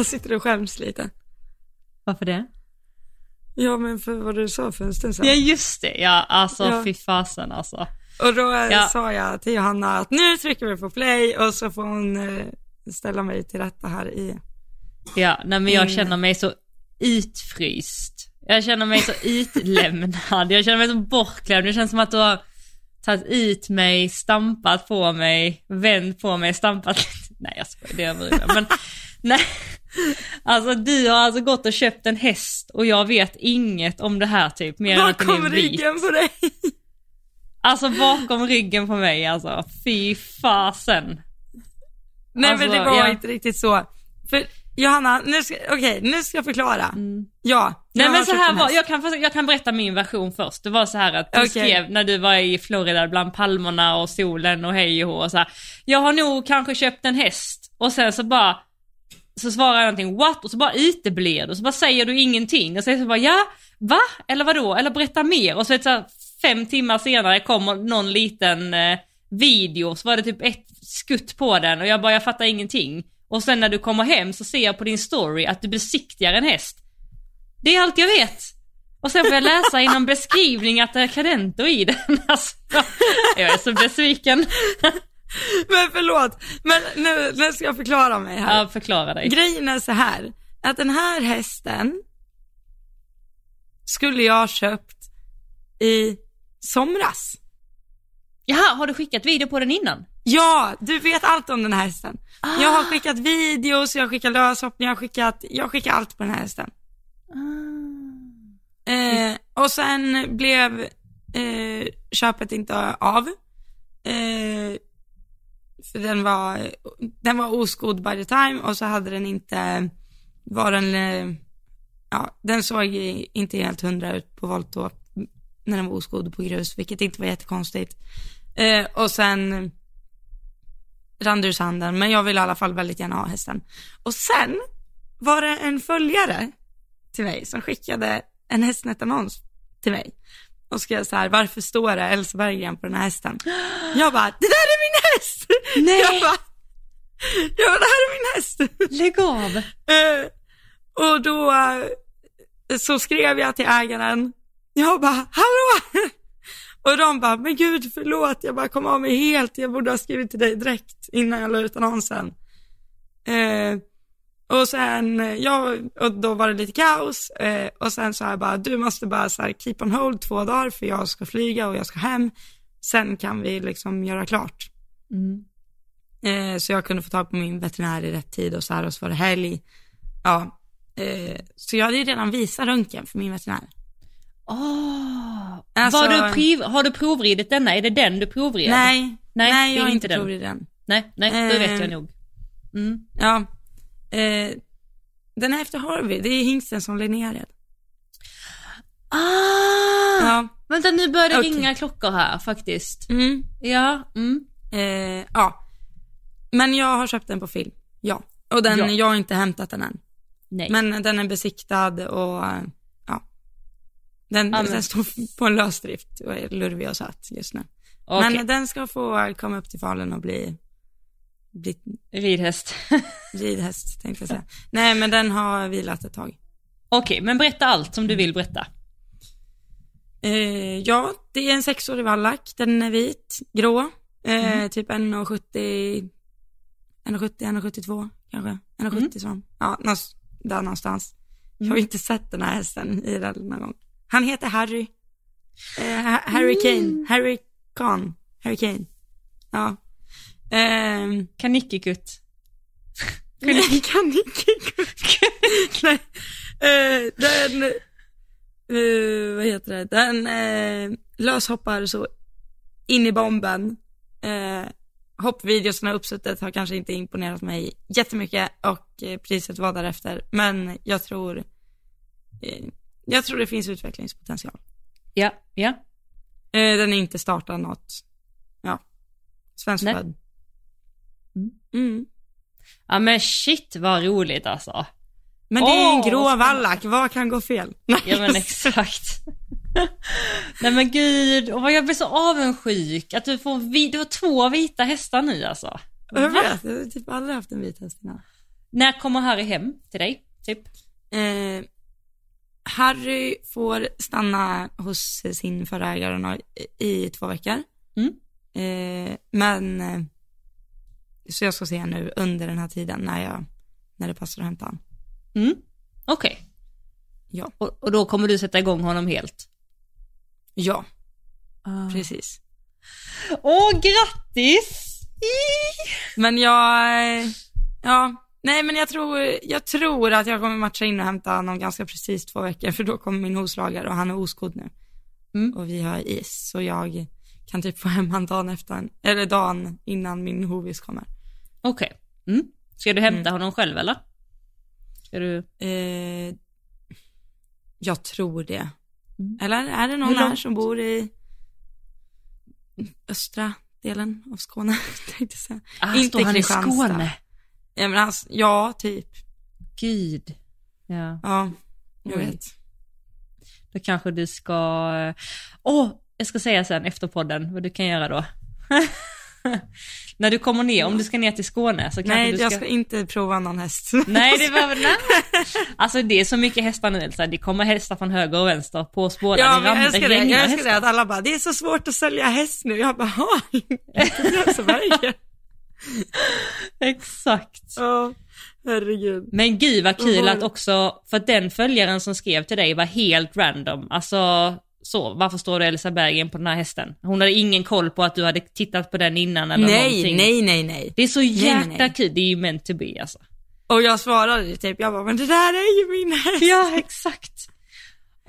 Jag sitter och skäms lite. Varför det? Ja men för vad du sa för en stund sedan. Ja just det, ja alltså Ja. fy fasen alltså. Och då eh, Ja. sa jag till Johanna att nu trycker vi på play och så får hon eh, ställa mig till rätta här i. Ja, nej men jag Mm. känner mig så utfryst. Jag känner mig så utlämnad, jag känner mig så bortklämd. Det känns som att du har tagit ut mig, stampat på mig, vänt på mig, stampat. Nej jag skojar, det är jag Men nej. Alltså du har alltså gått och köpt en häst och jag vet inget om det här typ, mer än att den Bakom är vit. ryggen på dig. Alltså bakom ryggen på mig alltså, fy fasen. Nej Alltså, men det var ja. inte riktigt så. För Johanna, nu ska, okej nu ska jag förklara. Ja. Nej men så här var, jag kan, jag kan berätta min version först. Det var så här att du Okej. skrev när du var i Florida bland palmerna och solen och hej och hå och så här. Jag har nog kanske köpt en häst och sen så bara så svarar jag någonting what och så bara uteblir du och så bara säger du ingenting och så, så bara ja, va? Eller vadå? Eller berätta mer och så, vet så här, fem timmar senare kommer någon liten eh, video så var det typ ett skutt på den och jag bara jag fattar ingenting. Och sen när du kommer hem så ser jag på din story att du besiktigar en häst. Det är allt jag vet. Och sen får jag läsa i någon beskrivning att det är cadento i den. Alltså, jag är så besviken. Men förlåt, men nu, nu ska jag förklara mig här. Ja, förklara dig. Grejen är så här, att den här hästen skulle jag ha köpt i somras. Jaha, har du skickat video på den innan? Ja, du vet allt om den här hästen. Jag Ah. har skickat videos, jag har skickat löshoppning, jag har skickat, jag har skickat allt på den här hästen. Eh, och sen blev eh, köpet inte av. Eh, för den var, den var oskodd by the time och så hade den inte, var den, ja, den såg inte helt hundra ut på volt när den var oskodd på grus, vilket inte var jättekonstigt. Eh, och sen rann det ur sanden, men jag ville i alla fall väldigt gärna ha hästen. Och sen var det en följare till mig som skickade en hästnätannons till mig och skrev så här, varför står det Elsa Berggren på den här hästen? Jag bara, det där är min häst! Nej. Jag bara, ja det här är min häst! Lägg av. Eh, och då eh, så skrev jag till ägaren, jag bara, hallå! Och de bara, men gud förlåt, jag bara kom av mig helt, jag borde ha skrivit till dig direkt innan jag la ut annonsen. Eh, och sen, eh, ja, och då var det lite kaos eh, och sen så här bara, du måste bara så här keep on hold två dagar för jag ska flyga och jag ska hem. Sen kan vi liksom göra klart. Eh, så jag kunde få tag på min veterinär i rätt tid och så här och så var det helg. Ja, eh, så jag hade ju redan visat röntgen för min veterinär. Åh. Alltså- du priv, har du provridit denna? Är det den du provred? Nej, Nej, nej, jag har inte inte den. Nej, nej, det vet Eh. jag nog. Mm. Ja, eh, den är efter Harvey, det är hingsten som Linnea red. Ah! Ja, Vänta, nu börjar det Okej. ringa klockor här faktiskt. mm, Ja, mm. eh, ja. Men jag har köpt den på film, ja. Och den, Ja. jag har inte hämtat den än. Nej. Men den är besiktad och ja. Den, den står på en lösdrift och är lurvig och söt just nu. Okej, Men den ska få komma upp till Falun och bli, bli ridhäst. ridhäst tänkte jag säga. Nej men den har vilat ett tag. Okej, men berätta allt som du vill berätta. Eh, ja, det är en sexårig vallack. Den är vit, grå. Eh, Typ 1,70, 1,70, 1,72 kanske. 1,70 sån. Ja, någonstans, där någonstans. Jag har ju inte sett den här hästen i den någon gång. Han heter Harry. Eh, Ha- Harry Kane. Harry Khan. Harry Kane. Ja. Ehm, Kanickekutt. Nej, kan inte Nej. Eh, den, eh, vad heter det, den eh, löshoppar så in i bomben. Eh, hoppvideosarna uppsuttet har kanske inte imponerat mig jättemycket och eh, priset var därefter. Men jag tror, eh, jag tror det finns utvecklingspotential. Ja, ja. Eh, den är inte startad något, ja, svenskfödd. Mm. Mm. Ja men shit vad roligt alltså. Men det är en grå spännande. vallack, vad kan gå fel? Ja men exakt. Nej men gud, och jag blir så avundsjuk att du får, vi, du har två vita hästar nu alltså. Jag vet, jag har typ aldrig haft en vit häst innan. När kommer Harry hem till dig? Typ? Eh, Harry får stanna hos sin förra ägare i två veckor. Mm. Eh, men, eh, så jag ska se nu under den här tiden när jag, när det passar att hämta honom. Mm. Okej. Ja. Och, och då kommer du sätta igång honom helt? Ja, Ah. precis. Åh, grattis! Men jag, ja, nej men jag tror, jag tror att jag kommer matcha in och hämta honom ganska precis två veckor för då kommer min hovslagare och han är oskodd nu. Mm. Och vi har is så jag kan typ få hem han dagen efter, eller dagen innan min hovis kommer. Okej. Mm. Ska du hämta honom själv eller? Ska du... Eh, jag tror det. Mm. Eller är det någon här som bor i östra delen av Skåne, tänkte säga. Ah, Inte står han i. Skåne? Ja, men alltså, ja, typ. Gud. Ja. Ja, jag Oj. vet. Då kanske du ska... Åh, jag ska säga sen efter podden vad du kan göra då. När du kommer ner, om du ska ner till Skåne så kanske Nej, du ska... jag ska inte prova någon häst. Nej, det var nej. Alltså det är så mycket hästar nu Elsa. Det kommer hästar från höger och vänster på båda. Ja, men jag älskar det. Jag älskar det att alla bara, det är så svårt att sälja häst nu. Jag bara, det Sverige. Exakt. Ja, herregud. Men gud vad kul att också, för den följaren som skrev till dig var helt random. Alltså, så, varför står det Elsa Berggren på den här hästen? Hon hade ingen koll på att du hade tittat på den innan eller Nej, någonting. nej, nej, nej. Det är så jäkla kul, det är ju meant to be alltså. Och jag svarade typ, jag bara, men det där är ju min häst. Ja, exakt.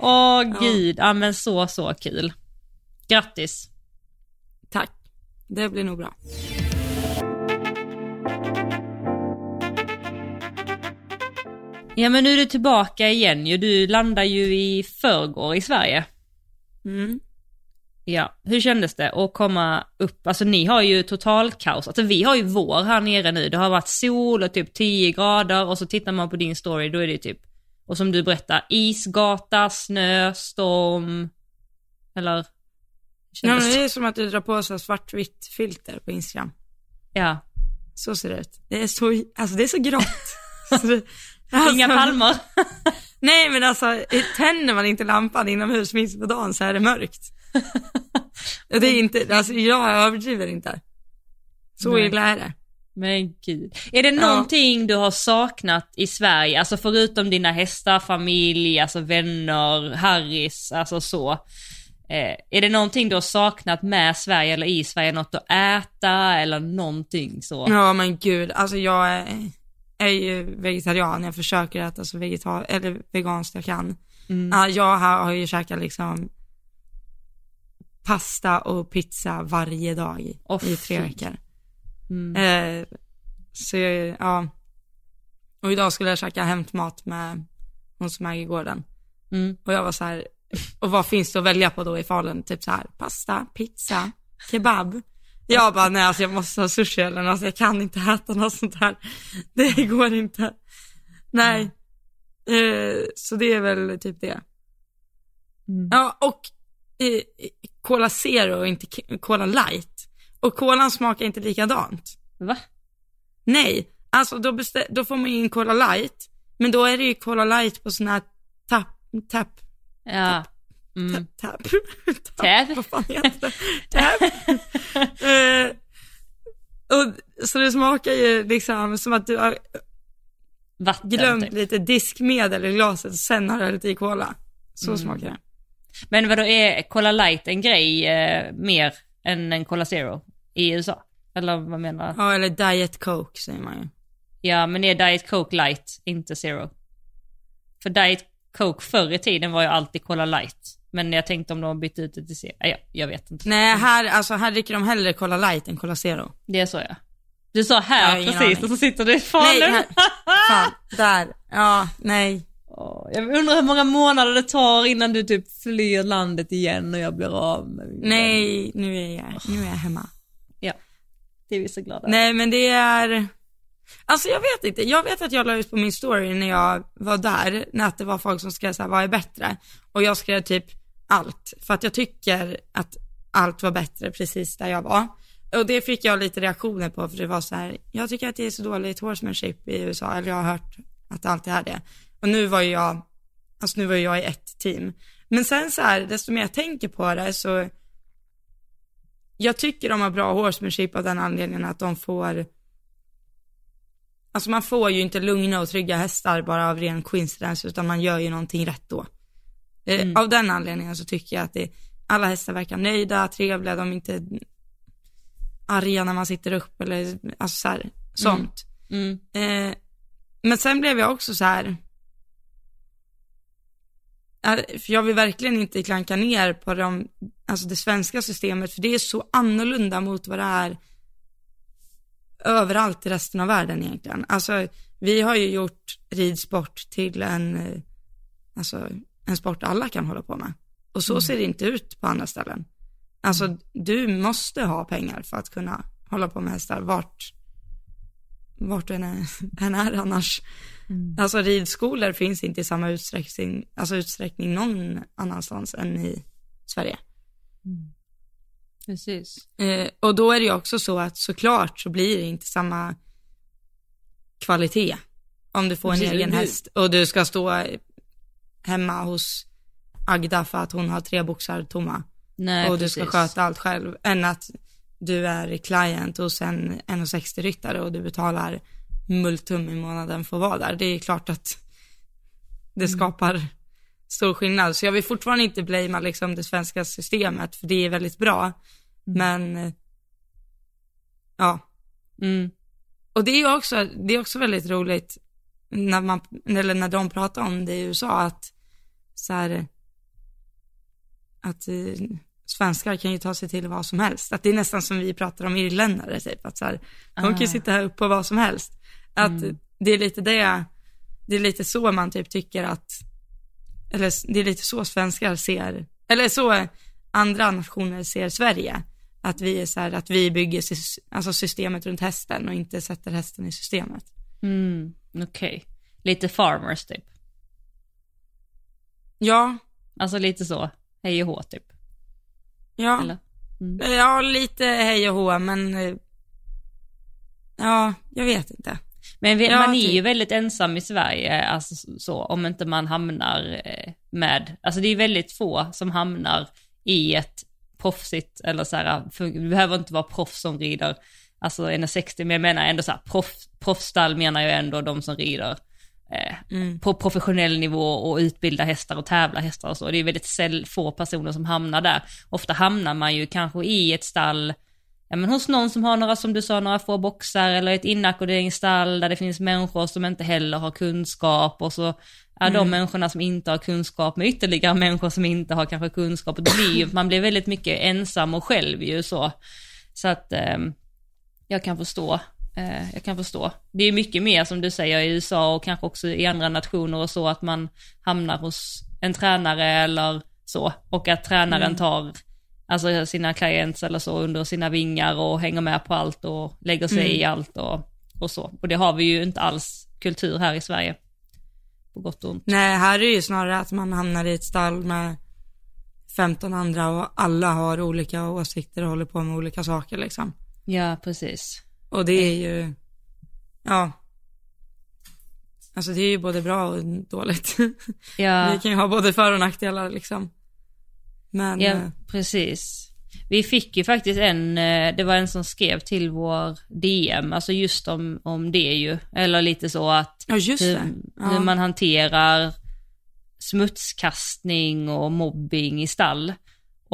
Åh gud, ja men så, så kul. Grattis. Tack. Det blir nog bra. Ja men nu är du tillbaka igen ju, du landar ju i förrgår i Sverige. Mm. Ja, hur kändes det att komma upp? Alltså ni har ju total kaos. Alltså vi har ju vår här nere nu. Det har varit sol och typ 10 grader och så tittar man på din story, då är det typ, och som du berättar, isgata, snö, storm. Eller? Ja, men det? det är som att du drar på sig svartvitt filter på Instagram. Ja, Så ser det ut. Det är så, alltså det är så grått. så det, alltså, inga palmer. Nej men alltså, tänder man inte lampan inomhus mitt på dagen så är det mörkt. Det är inte, alltså jag överdriver inte. Så Nej. illa är det. Men gud. Är det någonting du har saknat i Sverige, alltså förutom dina hästar, familj, alltså vänner, Harris, alltså så. Eh, är det någonting du har saknat med Sverige eller i Sverige, något att äta eller någonting så? Ja men gud, alltså jag är, är ju vegetarian, jag försöker äta så vegetar eller veganskt jag kan. Mm. Ja, jag har, har ju käkat liksom pasta och pizza varje dag Åh, i tre veckor. Mm. Eh, så jag, ja. Och idag skulle jag käka hämtmat med hon som äger gården. Mm. Och jag var så här, och vad finns det att välja på då i Falun? Typ så här, pasta, pizza, kebab. Jag bara, nej alltså jag måste ha sushi eller alltså, jag kan inte äta något sånt här. Det går inte. Nej. Eh, så det är väl typ det. Mm. Ja, och eh, Cola Zero och inte Cola Light. Och kolan smakar inte likadant. Va? Nej, alltså då, då får man in Cola Light, men då är det ju Cola Light på sån här tapp, tapp, Ja. Mm. tapp, Tab. vad fan heter det? Tapp. eh, och, så det smakar ju liksom som att du har Vatten glömt typ. lite diskmedel i glaset och sen har du hällt i cola. Så Mm. smakar det. Men vadå, är Cola Light en grej eh, mer än en Cola Zero i USA? Eller vad menar du? Ja, eller Diet Coke säger man ju. Ja, men är Diet Coke Light inte Zero? För Diet Coke förr i tiden var ju alltid Cola Light. Men jag tänkte om de har bytt ut det till Zero. Ja, jag vet inte. Nej, här, alltså, här dricker de hellre Cola Light än Cola Zero. Det är så ja. Du sa här ingen precis aning. och så sitter du i Nej, Falun. här, fan, där. Ja, nej. Jag undrar hur många månader det tar innan du typ flyr landet igen och jag blir av med min. Nej, nu är jag, nu är jag hemma. Ja, det är vi så glada Nej, men det är, alltså jag vet inte. Jag vet att jag la ut på min story när jag var där, när det var folk som skrev så här, vad är bättre? Och jag skrev typ allt, för att jag tycker att allt var bättre precis där jag var. och det fick jag lite reaktioner på för det var så här, jag tycker att det är så dåligt horsemanship i USA, eller jag har hört att det alltid är det. Och nu var ju jag, alltså nu var ju jag i ett team. Men sen så här, desto mer jag tänker på det så, jag tycker de har bra horsemanship av den anledningen att de får, alltså man får ju inte lugna och trygga hästar bara av ren coincidence, utan man gör ju någonting rätt då. Eh, Mm. Av den anledningen så tycker jag att det, alla hästar verkar nöjda, trevliga, de är inte arga när man sitter upp eller alltså så här, sånt. Mm. Eh, men sen blev jag också så här. För jag vill verkligen inte klanka ner på de, alltså det svenska systemet, för det är så annorlunda mot vad det är överallt i resten av världen egentligen. Alltså, vi har ju gjort ridsport till en, eh, alltså, en sport alla kan hålla på med. Och så ser det inte ut på andra ställen. Alltså, du måste ha pengar för att kunna hålla på med hästar vart, vart du än är, än är annars. Alltså ridskolor finns inte i samma utsträckning, alltså utsträckning någon annanstans än i Sverige. Precis. Eh, och då är det ju också så att såklart så blir det inte samma kvalitet om du får en Precis, egen du- häst och du ska stå hemma hos Agda för att hon har tre boxar tomma Nej, och du precis. ska sköta allt själv, än att du är client hos en 1,60 ryttare och du betalar multum i månaden för att vara där. Det är klart att det Mm. skapar stor skillnad. Så jag vill fortfarande inte blamea liksom det svenska systemet, för det är väldigt bra. Mm. Men, ja. Mm. Och det är också, det är också väldigt roligt när man, eller när de pratar om det i USA, att så här, att eh, svenskar kan ju ta sig till vad som helst. Att det är nästan som vi pratar om irländare, typ. Att så här, de kan ju Ah. sitta här uppe på vad som helst. Att Mm. det är lite det, det är lite så man typ tycker att, eller det är lite så svenskar ser, eller så andra nationer ser Sverige. Att vi är så här, att vi bygger alltså systemet runt hästen och inte sätter hästen i systemet. Mm. Okej. Lite farmers typ. Ja, Alltså lite så. Hej och hå typ. ja. Eller? Ja, lite hej och hå, men eh, ja, jag vet inte. Men vi, Ja, man är ju typ. väldigt ensam i Sverige, alltså så, om inte man hamnar eh, med, alltså det är väldigt få som hamnar i ett proffsigt, eller så här, för, det behöver inte vara proffs som rider, alltså 1,60, men jag menar ändå så här, proff, proffsstall menar jag ändå de som rider eh, Mm. på professionell nivå och utbilda hästar och tävla hästar och så. Det är väldigt säll, få personer som hamnar där. Ofta hamnar man ju kanske i ett stall, ja men hos någon som har några, som du sa, några få boxar eller ett inackorderingsstall där det finns människor som inte heller har kunskap och så är de människorna som inte har kunskap med ytterligare människor som inte har kanske kunskap. Och det blir man blir väldigt mycket ensam och själv ju så. Så att ehm, jag kan förstå. Eh, jag kan förstå. Det är mycket mer som du säger i USA och kanske också i andra nationer och så att man hamnar hos en tränare eller så och att tränaren tar alltså sina clients eller så under sina vingar och hänger med på allt och lägger sig i allt och, och så. Och det har vi ju inte alls kultur här i Sverige. På gott och ont. Nej, här är det ju snarare att man hamnar i ett stall med 15 andra och alla har olika åsikter och håller på med olika saker liksom. Ja, precis. Och det är ju, ja. Alltså det är ju både bra och dåligt. Ja. Vi kan ju ha både för och nackdelar liksom. Men, Ja, eh, precis. Vi fick ju faktiskt en, eh, det var en som skrev till vår DM, alltså just om, om det ju. Eller lite så att ja hur. Ja. hur man hanterar smutskastning och mobbing i stall.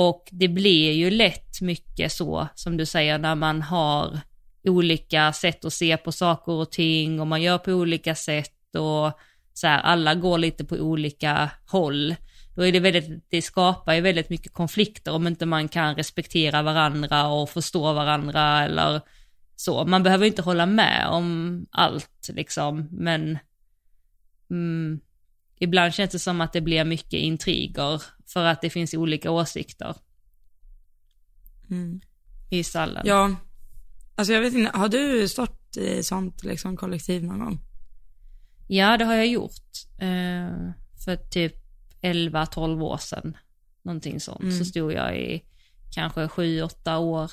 Och det blir ju lätt mycket så, som du säger, när man har olika sätt att se på saker och ting och man gör på olika sätt och så här, alla går lite på olika håll. Då är det väldigt, det skapar ju väldigt mycket konflikter om inte man kan respektera varandra och förstå varandra eller så. Man behöver inte hålla med om allt liksom, men mm, ibland känns det som att det blir mycket intriger för att det finns olika åsikter Mm. i stallen. Ja, alltså jag vet inte, har du stått i sånt liksom kollektiv någon gång? Ja, det har jag gjort. Eh, för typ 11-12 år sedan, någonting sånt, Mm. så stod jag i kanske 7-8 år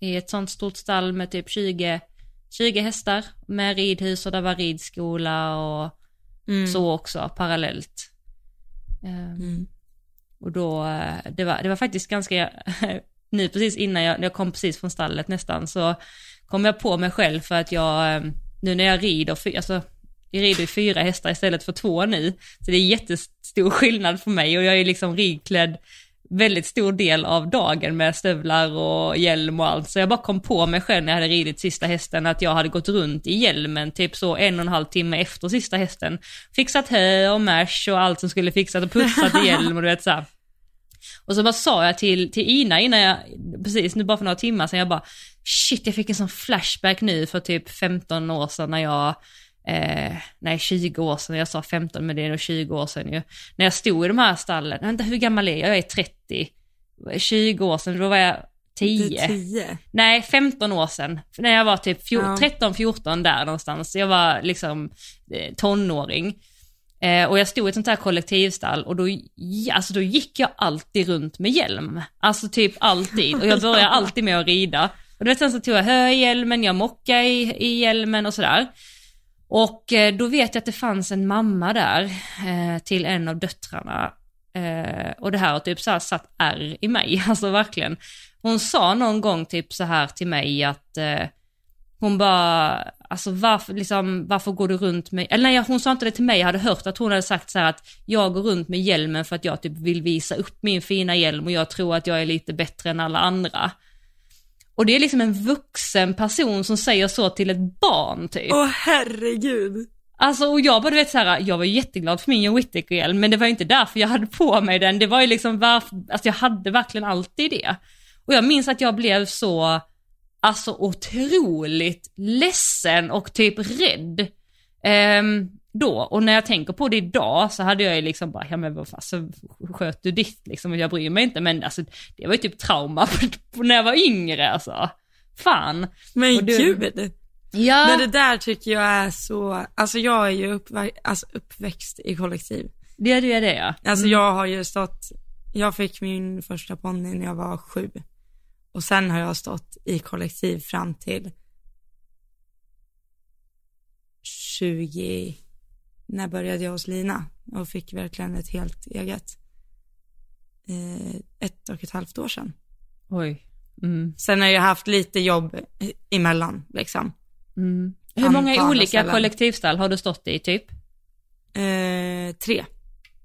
i ett sånt stort stall med typ 20, 20 hästar med ridhus och där var ridskola och Mm. så också parallellt. Ehm, Mm. Och då, eh, det var, det var faktiskt ganska, nu precis innan jag, när jag kom precis från stallet nästan, så kom jag på mig själv för att jag, eh, nu när jag rider, alltså jag rider ju fyra hästar istället för två nu, så det är jättestor skillnad för mig och jag är liksom ridklädd väldigt stor del av dagen med stövlar och hjälm och allt. Så jag bara kom på mig själv när jag hade ridit sista hästen att jag hade gått runt i hjälmen typ så en och en halv timme efter sista hästen. Fixat hö och mash och allt som skulle fixas och putsat i hjälm och du vet så här. Och så bara sa jag till, till Ina innan jag, precis nu bara för några timmar sedan, jag bara shit jag fick en sån flashback nu för typ 15 år sedan när jag Eh, nej, 20 år sedan, jag sa 15 men det är nog 20 år sedan ju. När jag stod i de här stallen, vänta hur gammal är jag? Jag är 30. 20 år sedan, då var jag 10. Det är tio. Nej, 15 år sedan. När jag var typ Ja. 13-14 där någonstans. Jag var liksom eh, tonåring. Eh, och jag stod i ett sånt här kollektivstall och då, alltså då gick jag alltid runt med hjälm. Alltså typ alltid. Och jag började alltid med att rida. Och du vet sen så tog jag hö i hjälmen, jag mockade i, i hjälmen och sådär. Och eh, då vet jag att det fanns en mamma där eh, till en av döttrarna. Eh, och det här har typ så här satt ärr i mig, alltså verkligen. Hon sa någon gång typ så här till mig att eh, hon bara, alltså varför, liksom, varför går du runt med, eller nej hon sa inte det till mig, jag hade hört att hon hade sagt så här att jag går runt med hjälmen för att jag typ vill visa upp min fina hjälm och jag tror att jag är lite bättre än alla andra. Och det är liksom en vuxen person som säger så till ett barn typ. Åh herregud. Alltså och jag bara du vet så här, jag var jätteglad för min John Whittaker-hjälm men det var ju inte därför jag hade på mig den, det var ju liksom varför, alltså jag hade verkligen alltid det. Och jag minns att jag blev så, alltså otroligt ledsen och typ rädd. Ehm, då, och när jag tänker på det idag så hade jag ju liksom bara, ja men vad fan så sköt du ditt liksom, jag bryr mig inte men alltså det var ju typ trauma på, när jag var yngre alltså. Fan. Men Och du- gud. Ja. Men det där tycker jag är så, alltså jag är ju uppvä- alltså uppväxt i kollektiv. det är det, det ja. Alltså jag har ju stått, jag fick min första ponny när jag var sju. Och sen har jag stått i kollektiv fram till 20, när började jag hos Lina och fick verkligen ett helt eget. Eh, ett och ett halvt år sedan. Oj. Mm. Sen har jag haft lite jobb emellan liksom. Mm. Hur många olika ställen. kollektivstall har du stått i typ? Eh, tre.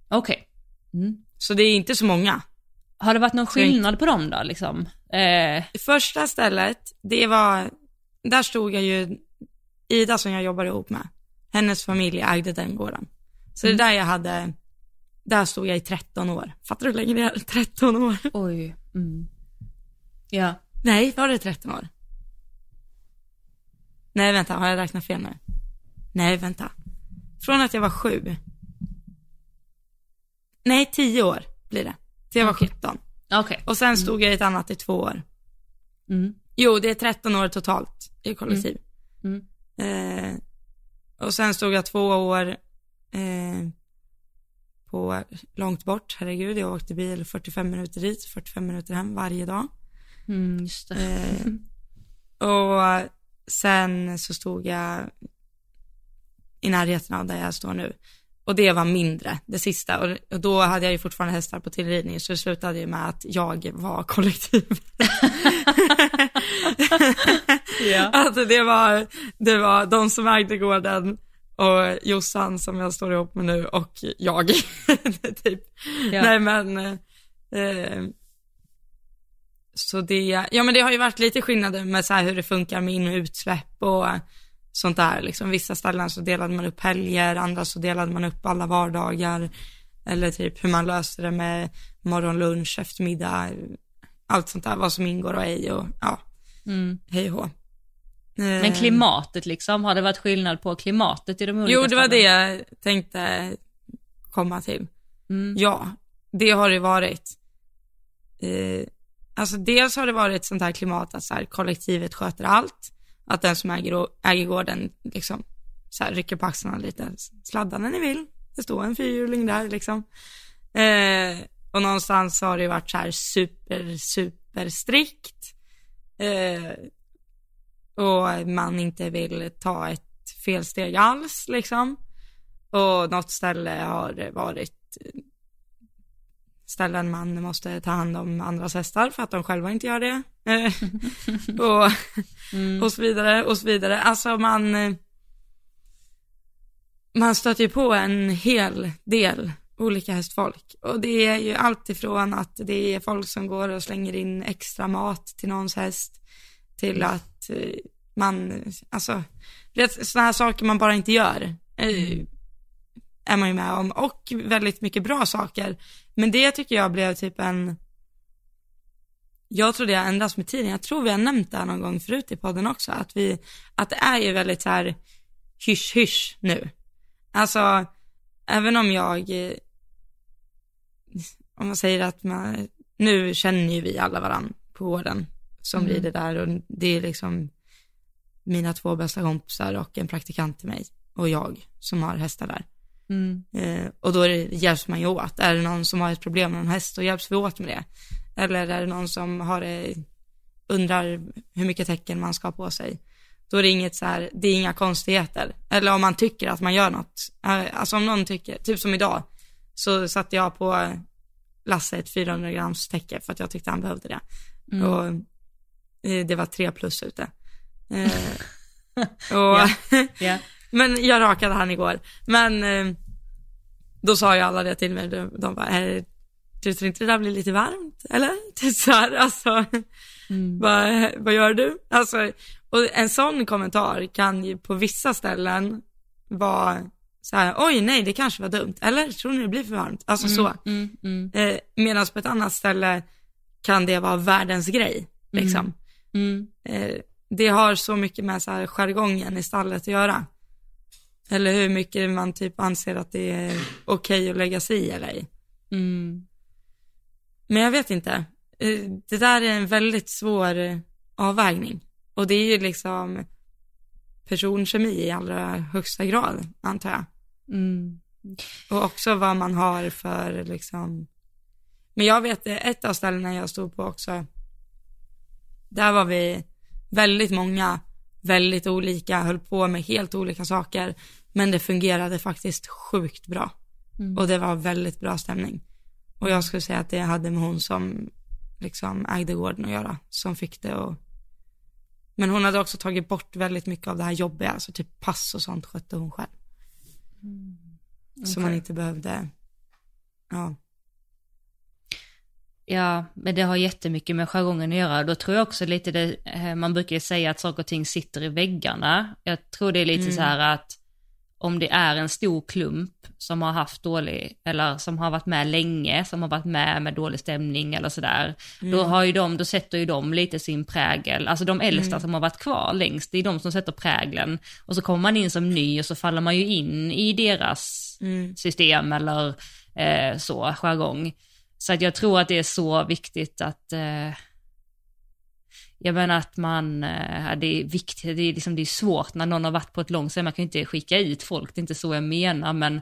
Okej. Mm. Så det är inte så många. Har det varit någon skillnad på dem då liksom? Eh, Det första stället, det var, där stod jag ju, Ida som jag jobbar ihop med, hennes familj ägde den gården. Så det är där jag hade, där stod jag i 13 år. Fattar du hur länge det är? 13 år? oj. Mm. Ja. Nej, var det 13 år? Nej, vänta, har jag räknat fel nu? Nej, vänta. Från att jag var sju. Nej, 10 år blir det. Till jag var 17. Okej. Och sen stod jag i ett annat i två år. Mm. Jo, det är 13 år totalt i kollektiv. Mm. Eh, och sen stod jag två år eh, på långt bort, herregud, jag åkte bil 45 minuter dit, 45 minuter hem varje dag. Mm, just. Eh, och sen så stod jag i närheten av där jag står nu. Och det var mindre, det sista. Och, och då hade jag ju fortfarande hästar på tillridning, så det slutade ju med att jag var kollektiv. ja. Alltså det var, det var de som ägde gården och Jossan som jag står ihop med nu och jag. typ. Ja. Nej men, eh, så det, ja men det har ju varit lite skillnader med så här hur det funkar med in och utsläpp och sånt där liksom. Vissa ställen så delade man upp helger, andra så delade man upp alla vardagar. Eller typ hur man löste det med morgon, lunch, eftermiddag, allt sånt där, vad som ingår och ej och ja, Mm. hej och. Men Eh, klimatet liksom, har det varit skillnad på klimatet i de olika Jo, det var det ställen? jag tänkte komma till. Mm. Ja, det har det varit. Eh, alltså dels har det varit sånt här klimat att så här, kollektivet sköter allt. Att den som äger, äger gården liksom så här, rycker på axlarna lite. Sladda när ni vill. Det står en fyrhjuling där liksom. Eh, och någonstans har det varit så här super, super strikt. Eh, och man inte vill ta ett felsteg alls liksom. Och något ställe har varit ställen man måste ta hand om andras hästar för att de själva inte gör det. Och, mm. och så vidare och så vidare. Alltså man, man stöter ju på en hel del olika hästfolk. Och det är ju allt ifrån att det är folk som går och slänger in extra mat till någons häst till att eh, man, alltså, sådana här saker man bara inte gör. Eh, mm. Är man ju med om. Och väldigt mycket bra saker. Men det tycker jag blev typ en, jag tror det har ändrats med tiden. Jag tror vi har nämnt det här någon gång förut i podden också. Att vi, att det är ju väldigt så här hysch hysch nu. Alltså, även om jag om man säger att man, nu känner ju vi alla varandra på gården som mm. rider där och det är liksom mina två bästa kompisar och en praktikant till mig och jag som har hästar där. Mm. Eh, och då det, hjälps man ju åt. Är det någon som har ett problem med en häst, då hjälps vi åt med det. Eller är det någon som har det, undrar hur mycket tecken man ska ha på sig. Då är det inget så här, det är inga konstigheter. Eller om man tycker att man gör något. Eh, alltså om någon tycker, typ som idag, så satte jag på Lasse ett 400 grams täcke för att jag tyckte han behövde det. Mm. Och eh, det var tre plus ute. Eh, och, yeah. Yeah. Men jag rakade han igår. Men eh, då sa ju alla det till mig, de, de bara, du tror inte det där blir lite varmt, eller? Typ så här, alltså, mm. vad, vad gör du? Alltså, och en sån kommentar kan ju på vissa ställen vara så här, oj nej det kanske var dumt, eller tror ni det blir för varmt? Alltså mm, så. Mm, mm. Eh, Medan på ett annat ställe kan det vara världens grej, liksom. Mm, mm. Eh, det har så mycket med så här jargongen i stallet att göra. Eller hur mycket man typ anser att det är okej okay att lägga sig i eller ej. Mm. Men jag vet inte. Eh, det där är en väldigt svår avvägning. Och det är ju liksom personkemi i allra högsta grad, antar jag. Mm. Och också vad man har för liksom, men jag vet ett av ställena jag stod på också, där var vi väldigt många, väldigt olika, höll på med helt olika saker, men det fungerade faktiskt sjukt bra. Mm. Och det var väldigt bra stämning. Och jag skulle säga att det hade med hon som liksom ägde gården att göra, som fick det och men hon hade också tagit bort väldigt mycket av det här jobbiga, alltså typ pass och sånt skötte hon själv. Mm. Okay. Så man inte behövde, ja. Ja, men det har jättemycket med jargongen att göra. Då tror jag också lite det, eh, man brukar säga att saker och ting sitter i väggarna. Jag tror det är lite mm. så här att om det är en stor klump som har haft dålig, eller som har varit med länge, som har varit med med dålig stämning eller sådär, mm. då har ju de, då sätter ju de lite sin prägel, alltså de äldsta mm. som har varit kvar längst, det är de som sätter prägeln. Och så kommer man in som ny och så faller man ju in i deras mm. system eller eh, så, jargong. Så att jag tror att det är så viktigt att eh, jag menar att man, eh, det är viktigt, det är, liksom, det är svårt när någon har varit på ett långt man kan ju inte skicka ut folk, det är inte så jag menar, men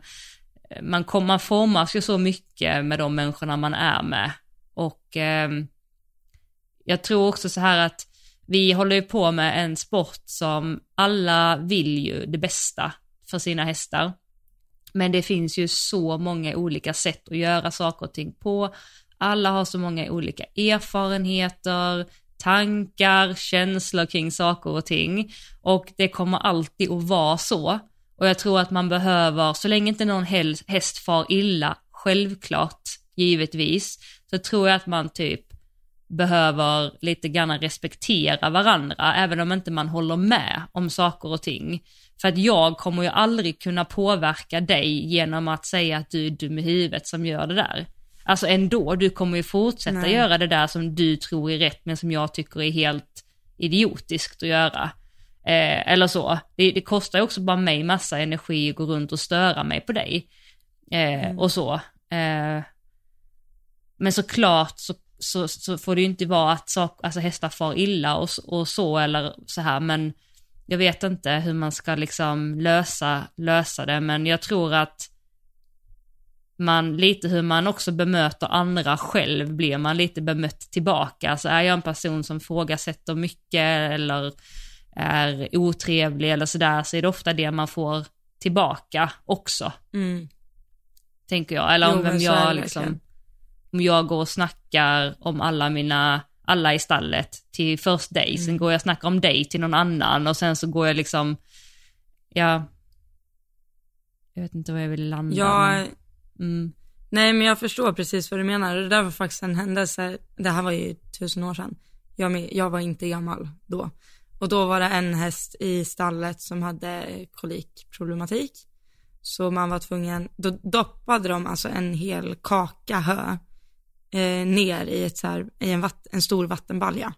eh, man, kom, man formas ju så mycket med de människorna man är med. Och eh, jag tror också så här att vi håller ju på med en sport som alla vill ju det bästa för sina hästar. Men det finns ju så många olika sätt att göra saker och ting på. Alla har så många olika erfarenheter, tankar, känslor kring saker och ting. Och det kommer alltid att vara så. Och jag tror att man behöver, så länge inte någon häst far illa, självklart, givetvis, så tror jag att man typ behöver lite grann respektera varandra, även om inte man håller med om saker och ting. För att jag kommer ju aldrig kunna påverka dig genom att säga att du är dum i huvudet som gör det där. Alltså ändå, du kommer ju fortsätta Nej. göra det där som du tror är rätt men som jag tycker är helt idiotiskt att göra. Eh, eller så. Det, det, kostar ju också bara mig massa energi att gå runt och störa mig på dig. Eh, mm. Och så. Eh, men såklart så, så, så får det ju inte vara att sak, alltså hästar far illa och, och så eller så här men jag vet inte hur man ska liksom lösa, lösa det men jag tror att man, lite hur man också bemöter andra själv blir man lite bemött tillbaka. Alltså är jag en person som frågasätter mycket eller är otrevlig eller sådär så är det ofta det man får tillbaka också. Mm. Tänker jag. Eller om Jo, vem så jag liksom, om jag går och snackar om alla mina, alla i stallet till first day, Mm. sen går jag och snackar om dig till någon annan och sen så går jag liksom, ja, jag vet inte vad jag vill landa. Jag, men- mm, nej men jag förstår precis vad du menar. Det där var faktiskt en händelse, det här var ju tusen år sedan. Jag, jag var inte gammal då. Och då var det en häst i stallet som hade kolikproblematik. Så man var tvungen, då doppade de alltså en hel kaka hö eh, ner i, ett så här, i en, vatt, en stor vattenbalja.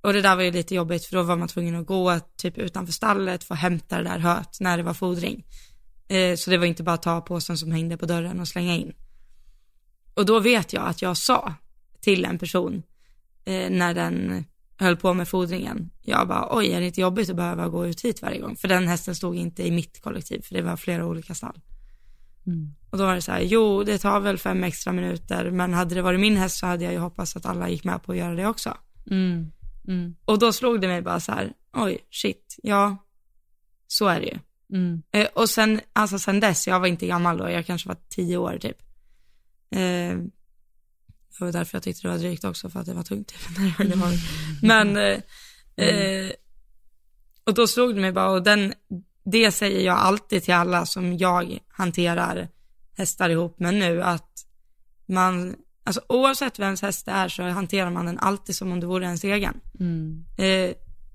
Och det där var ju lite jobbigt för då var man tvungen att gå typ utanför stallet för att hämta det där höet när det var fodring. Eh, så det var inte bara att ta påsen som hängde på dörren och slänga in. Och då vet jag att jag sa till en person eh, när den höll på med fodringen. Jag bara, oj är det inte jobbigt att behöva gå ut hit varje gång? För den hästen stod inte i mitt kollektiv, för det var flera olika stall. mm, Och då var det så här, jo det tar väl fem extra minuter, men hade det varit min häst så hade jag ju hoppats att alla gick med på att göra det också. mm, mm, Och då slog det mig bara så här, oj shit, ja, så är det ju. Mm, Eh, och sen, alltså sen dess, jag var inte gammal då, jag kanske var tio år typ. Eh, det var därför jag tyckte det var drygt också, för att det var tungt. När jag höll i magen. Men, eh, eh, och då slog det mig bara, och den, det säger jag alltid till alla som jag hanterar hästar ihop med nu, att man, alltså oavsett vems häst det är så hanterar man den alltid som om det vore ens egen. mm, Eh,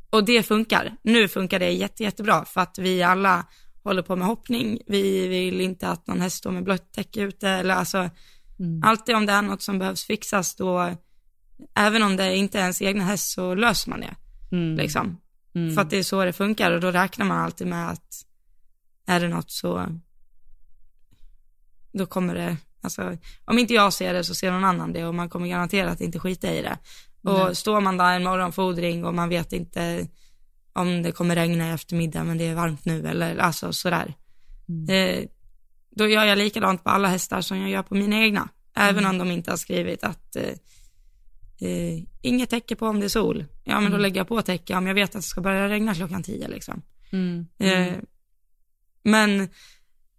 och det funkar. Nu funkar det jätte, jättebra för att vi alla håller på med hoppning. Vi vill inte att någon häst står med blött täcke ute eller alltså mm, alltid om det är något som behövs fixas då, även om det inte är ens egna häst så löser man det mm, liksom. mm. För att det är så det funkar och då räknar man alltid med att är det något så då kommer det, alltså om inte jag ser det så ser någon annan det och man kommer garanterat inte skita i det. Och Nej. står man där en morgonfodring och man vet inte om det kommer regna i eftermiddag men det är varmt nu eller alltså sådär. Mm. Eh, då gör jag likadant på alla hästar som jag gör på mina egna. Även om de inte har skrivit att eh, eh, inget täcke på om det är sol. Ja men då lägger jag på täcke om jag vet att det ska börja regna klockan tio liksom. Mm, Eh, men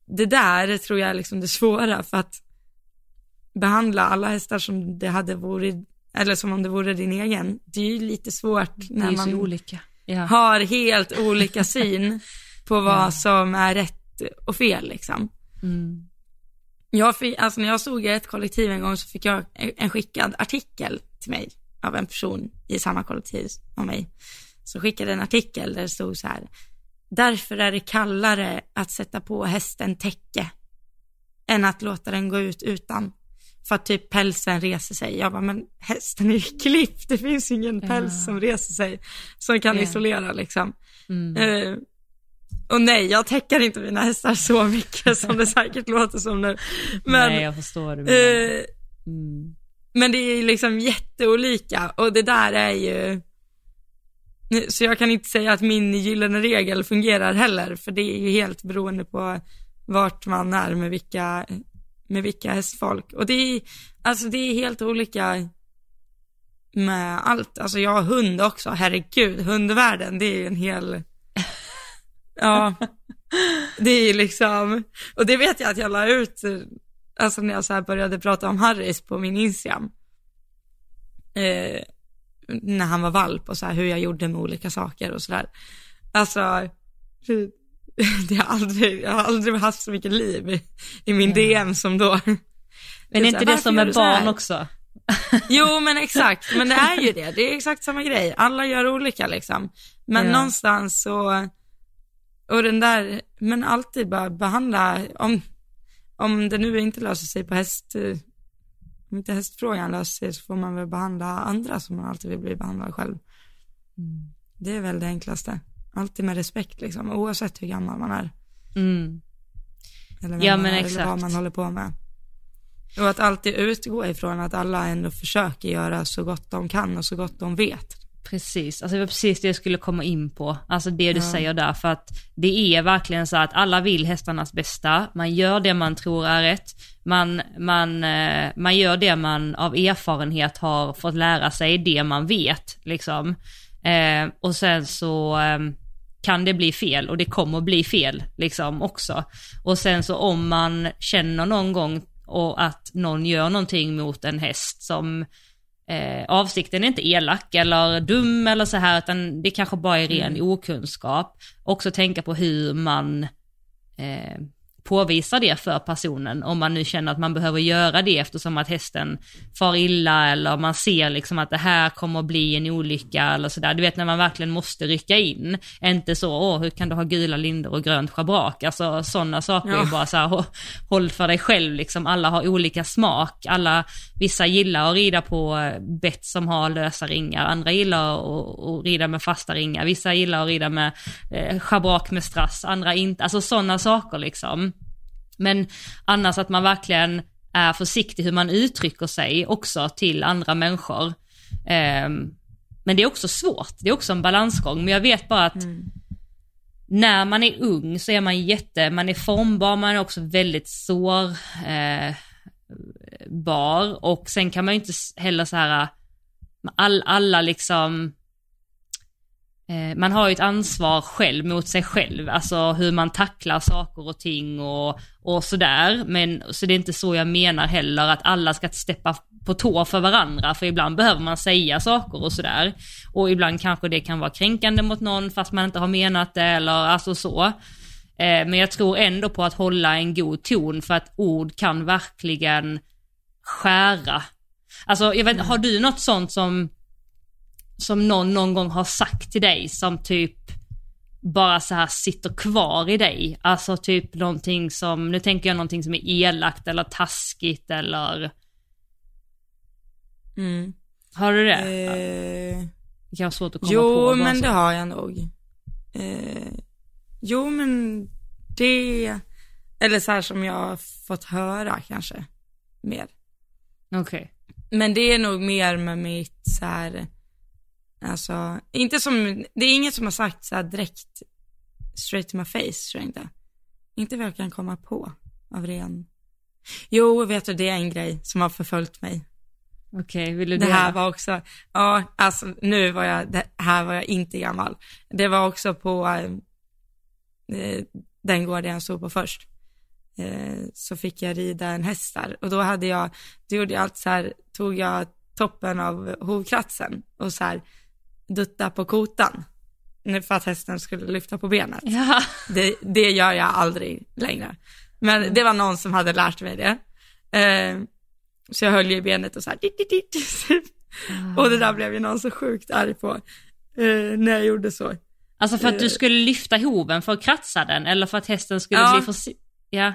det där tror jag är liksom det svåra för att behandla alla hästar som det hade varit, eller som om det vore din egen. Det är ju lite svårt när man. Ja. har helt olika syn på vad som är rätt och fel liksom. Mm, Jag fick, alltså när jag i ett kollektiv en gång så fick jag en skickad artikel till mig av en person i samma kollektiv som mig. Så skickade en artikel där det stod så här. Därför är det kallare att sätta på hästen täcke än att låta den gå ut utan. För att typ pälsen reser sig. Jag bara, men hästen är ju klippt, det finns ingen päls Ja. som reser sig som kan Ja. isolera liksom. mm, Eh, och nej, jag täcker inte mina hästar så mycket som det säkert låter som nu. Men, Nej, jag förstår du menar. eh, Mm, men det är ju liksom jätteolika och det där är ju, så jag kan inte säga att min gyllene regel fungerar heller, för det är ju helt beroende på vart man är med vilka, med vilka hästfolk. Och det är, alltså det är helt olika med allt. Alltså jag har hund också, herregud, hundvärlden, det är ju en hel, ja, det är ju liksom, och det vet jag att jag la ut, alltså när jag så här började prata om Harris på min Instagram. Eh, när han var valp och så här hur jag gjorde med olika saker och sådär. Alltså, det har aldrig, jag har aldrig haft så mycket liv i, i min Ja. DM som då. Men Det är inte här, det som är här? barn också? Jo men exakt, men det är ju det. Det är exakt samma grej. Alla gör olika liksom. Men Ja. någonstans så, och den där, men alltid bara behandla, om, om det nu inte löser sig på häst, om inte hästfrågan löser sig så får man väl behandla andra som man alltid vill bli behandlad själv. Mm. Det är väl det enklaste. Alltid med respekt liksom, oavsett hur gammal man är. Mm. Eller vem Ja, man men är, eller exakt. vad man håller på med. Och att alltid utgå ifrån att alla ändå försöker göra så gott de kan och så gott de vet. Precis, alltså det var precis det jag skulle komma in på. Alltså det du Ja. säger där, för att det är verkligen så att alla vill hästarnas bästa, man gör det man tror är rätt, man, man, eh, man gör det man av erfarenhet har fått lära sig, det man vet liksom. Eh, och sen så eh, kan det bli fel och det kommer bli fel liksom också. Och sen så om man känner någon gång och att någon gör någonting mot en häst som eh, avsikten är inte elak eller dum eller så här utan det kanske bara är ren okunskap. Också tänka på hur man eh, påvisar det för personen om man nu känner att man behöver göra det eftersom att hästen far illa eller man ser liksom att det här kommer att bli en olycka eller sådär. Du vet när man verkligen måste rycka in. Inte så, åh hur kan du ha gula lindor och grönt schabrak? Alltså sådana saker Ja. är bara så här, hå- håll för dig själv liksom. Alla har olika smak. Alla, vissa gillar att rida på eh, bett som har lösa ringar. Andra gillar att, att rida med fasta ringar. Vissa gillar att rida med eh, schabrak med strass. Andra inte. Alltså sådana saker liksom. Men annars att man verkligen är försiktig hur man uttrycker sig också till andra människor. Ehm, men det är också svårt, det är också en balansgång. Men jag vet bara att när man är ung så är man jätte, man är formbar, man är också väldigt sår, eh, och sen kan man ju inte heller så här, all, alla liksom, eh, man har ju ett ansvar själv mot sig själv, alltså hur man tacklar saker och ting och, och sådär. Men så det är inte så jag menar heller att alla ska steppa på tå för varandra, för ibland behöver man säga saker och sådär. Och ibland kanske det kan vara kränkande mot någon fast man inte har menat det eller alltså så. Eh, men jag tror ändå på att hålla en god ton för att ord kan verkligen skära. Alltså jag vet, har du något sånt som, som någon någon gång har sagt till dig som typ bara så här sitter kvar i dig? Alltså typ någonting som, nu tänker jag någonting som är elakt eller taskigt eller, Mm. har du det? Eh, Det kan vara svårt att komma på. jo, men så. det har jag nog. Eh, jo, men det, eller så här som jag har fått höra kanske, mer. Okej. Men det är nog mer med mitt så här, alltså, inte som, det är inget som har sagt så här direkt straight to my face, tror jag inte. Inte vad jag kan komma på av ren. Jo, vet du, det är en grej som har förföljt mig. Okej, vill du Det dela? här var också, ja, alltså nu var jag, det här var jag inte gammal. Det var också på eh, den gården jag stod på först. Eh, så fick jag rida en häst där och då hade jag, då gjorde jag allt så här, tog jag toppen av hovkratsen och så här dutta på kotan. För att hästen skulle lyfta på benet. Ja. Det, det gör jag aldrig längre. Men det var någon som hade lärt mig det. Eh, så jag höll ju i benet och så här, dit, dit, dit. Och det där blev ju någon så sjukt arg på, eh, när jag gjorde så. Alltså för att du Eh. skulle lyfta hoven för att kratsa den eller för att hästen skulle Ja. bli för... Ja.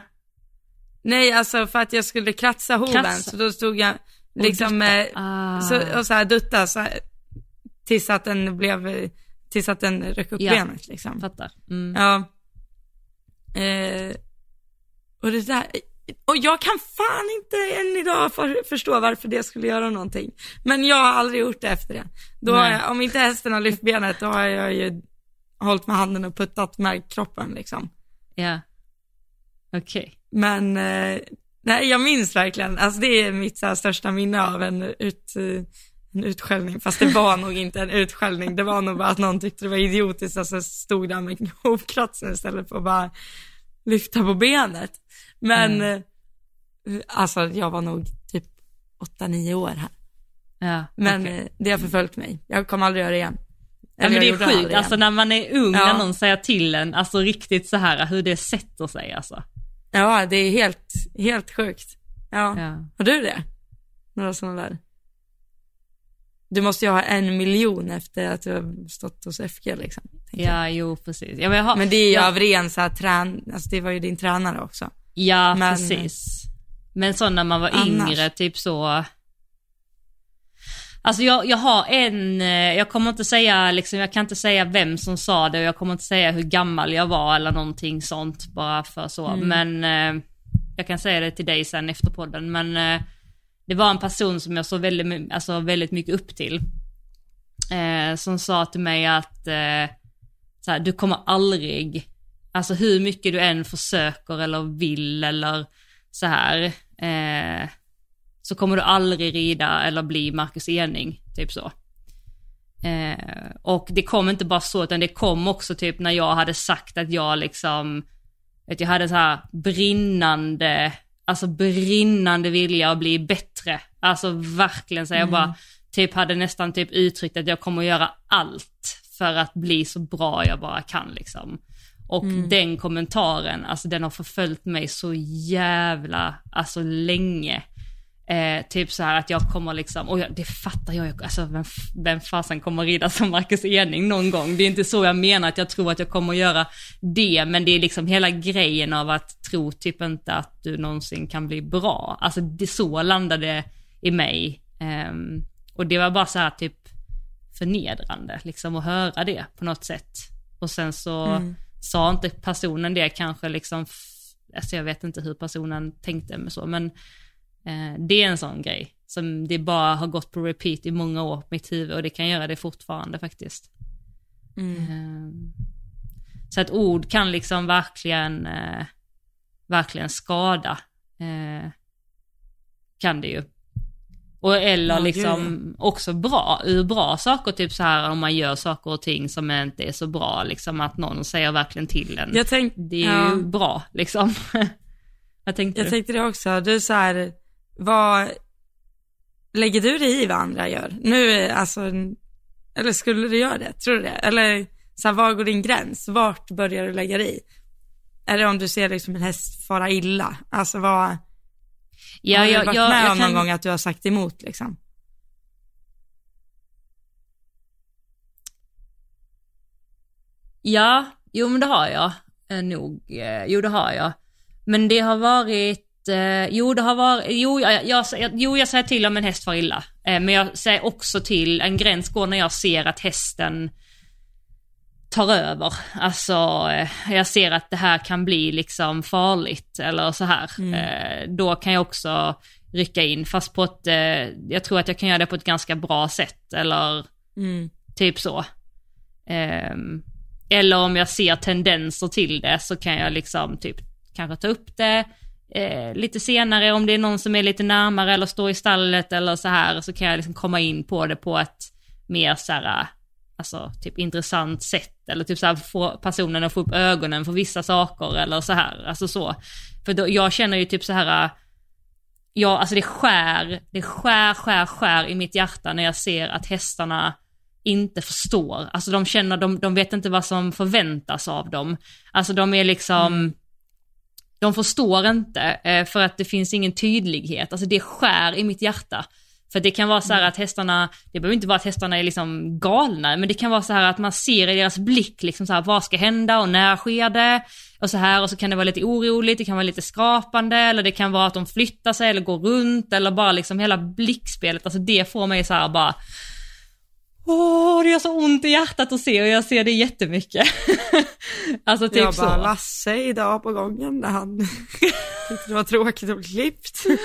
Nej, alltså för att jag skulle kratsa hoven, Kratsa. så då stod jag liksom, Ah. så, och så här dutta så här, tills att den blev, tills att den rök upp Ja. benet liksom. Fattar. Mm. Ja. Eh, och det där, och jag kan fan inte än idag för, förstå varför det skulle göra någonting. Men jag har aldrig gjort det efter det. Då jag, om inte hästen har lyft benet, då har jag ju hållit med handen och puttat med kroppen liksom. Ja. Okej. Men, eh, nej jag minns verkligen, alltså det är mitt så här, största minne av en, ut, en utskällning, fast det var nog inte en utskällning, det var nog bara att någon tyckte det var idiotiskt, alltså stod där med hovkratsen istället för att bara lyfta på benet. Men, eh, alltså jag var nog typ 8-9 år här. Ja, Men okej. eh, det har förföljt mig, jag kommer aldrig göra det igen. Ja, men det är sjukt, alltså när man är ung, Ja. när någon säger till en, alltså riktigt så här hur det sätter sig alltså. Ja, det är helt, helt sjukt. Ja. Ja. Har du det? Några sådana där? Du måste ju ha en miljon efter att du har stått hos FG liksom. tänker jag. Ja, jo precis. Ja, men, har, Men det är ju ja, av ren så här trän, alltså det var ju din tränare också. Ja, men- precis. Men så när man var Annars? yngre, typ så. Alltså jag, jag har en, eh, jag kommer inte säga liksom, jag kan inte säga vem som sa det och jag kommer inte säga hur gammal jag var eller någonting sånt bara för så. Mm. Men eh, jag kan säga det till dig sen efter podden. Men eh, det var en person som jag såg väldigt, alltså, väldigt mycket upp till. eh, som sa till mig att eh, såhär, du kommer aldrig, alltså hur mycket du än försöker eller vill eller så här, eh, så kommer du aldrig rida eller bli Marcus Ening, typ så. Eh, och det kom inte bara så, utan det kom också typ när jag hade sagt att jag liksom, att jag hade så här brinnande, alltså brinnande vilja att bli bättre. Alltså verkligen så jag bara, typ hade nästan typ uttryckt att jag kommer att göra allt för att bli så bra jag bara kan liksom. Och den kommentaren, alltså den har förföljt mig så jävla, alltså länge. Eh, typ så här att jag kommer liksom, och jag, det fattar jag alltså vem, vem fasen kommer rida som Marcus Ening någon gång? Det är inte så jag menar att jag tror att jag kommer göra det, men det är liksom hela grejen av att tro typ inte att du någonsin kan bli bra. Alltså det så landade i mig. Ehm, och det var bara så här typ förnedrande liksom att höra det på något sätt. Och sen så sa inte personen det kanske liksom, alltså jag vet inte hur personen tänkte med så, men eh, det är en sån grej som det bara har gått på repeat i många år på mitt huvud och det kan göra det fortfarande faktiskt. Eh, så att ord kan liksom verkligen, eh, verkligen skada. Eh, kan det ju. Och eller liksom också bra, ur bra saker, typ så här om man gör saker och ting som inte är så bra, liksom att någon säger verkligen till en. Jag tänk, Det är ja. ju bra liksom. Vad tänkte Jag du? tänkte det också, du så här, vad, lägger du dig i vad andra gör? Nu, alltså, eller skulle du göra det? Tror du det? Eller så här, var går din gräns? Vart börjar du lägga dig i? Är det om du ser liksom en häst fara illa? Alltså vad, Ja, har du jag, varit jag, med jag om kan... någon gång att du har sagt emot liksom? Ja, jo men det har jag eh, nog. Eh, jo det har jag. Men det har varit, eh, jo det har varit, jo jag, jag, jo jag säger till om en häst far illa. Eh, men jag säger också till, en gräns går när jag ser att hästen tar över. Alltså eh, jag ser att det här kan bli liksom farligt eller så här. Eh, då kan jag också rycka in, fast på ett, eh, jag tror att jag kan göra det på ett ganska bra sätt eller Mm. Typ så. Ehm, eller om jag ser tendenser till det så kan jag liksom typ kanske ta upp det eh, lite senare om det är någon som är lite närmare eller står i stallet eller så här så kan jag liksom komma in på det på ett mer så här, alltså typ intressant sätt eller typ så här få personen att få upp ögonen för vissa saker eller så här, alltså så. För då, jag känner ju typ så här Ja, alltså det skär, det skär, skär, skär i mitt hjärta när jag ser att hästarna inte förstår. Alltså de känner, de, de vet inte vad som förväntas av dem. Alltså de är liksom, de förstår inte eh, för att det finns ingen tydlighet. Alltså det skär i mitt hjärta. För det kan vara så här att hästarna, det behöver inte vara att hästarna är liksom galna, men det kan vara så här att man ser i deras blick liksom så här, vad ska hända och när sker det? Och så här, och så kan det vara lite oroligt, det kan vara lite skrapande, eller det kan vara att de flyttar sig eller går runt, eller bara liksom hela blickspelet, alltså det får mig så här bara, Åh, det gör så ont i hjärtat att se och jag ser det jättemycket. alltså typ jag bara, så. Lasse idag på gången när han tyckte det var tråkigt bli klippt.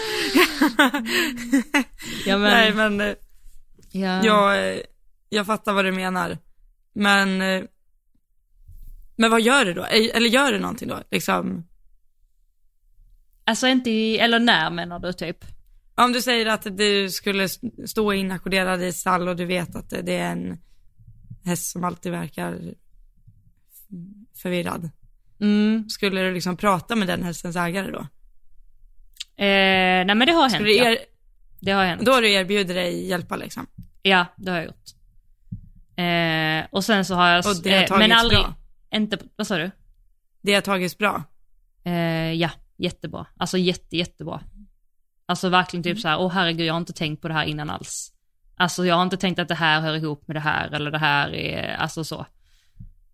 Ja, men, Nej men eh, ja. jag, eh, jag fattar vad du menar. Men, eh, men vad gör du då? Eller gör du någonting då? Liksom, Alltså inte i, eller när menar du typ? Om du säger att du skulle stå inackorderad i stall och du vet att det är en häst som alltid verkar förvirrad. Mm. Skulle du liksom prata med den hästens ägare då? Eh, nej men det har hänt Skulle ja. er, Det har hänt. då har du erbjudit dig hjälpa liksom? Ja, det har jag gjort. Eh, och sen så har jag... Och det har eh, tagits men aldrig, bra? Inte, vad sa du? Det har tagits bra? Eh, ja, jättebra. Alltså jätte, jättebra. Alltså verkligen Mm. typ så här, åh herregud jag har inte tänkt på det här innan alls. Alltså jag har inte tänkt att det här hör ihop med det här eller det här är, alltså så.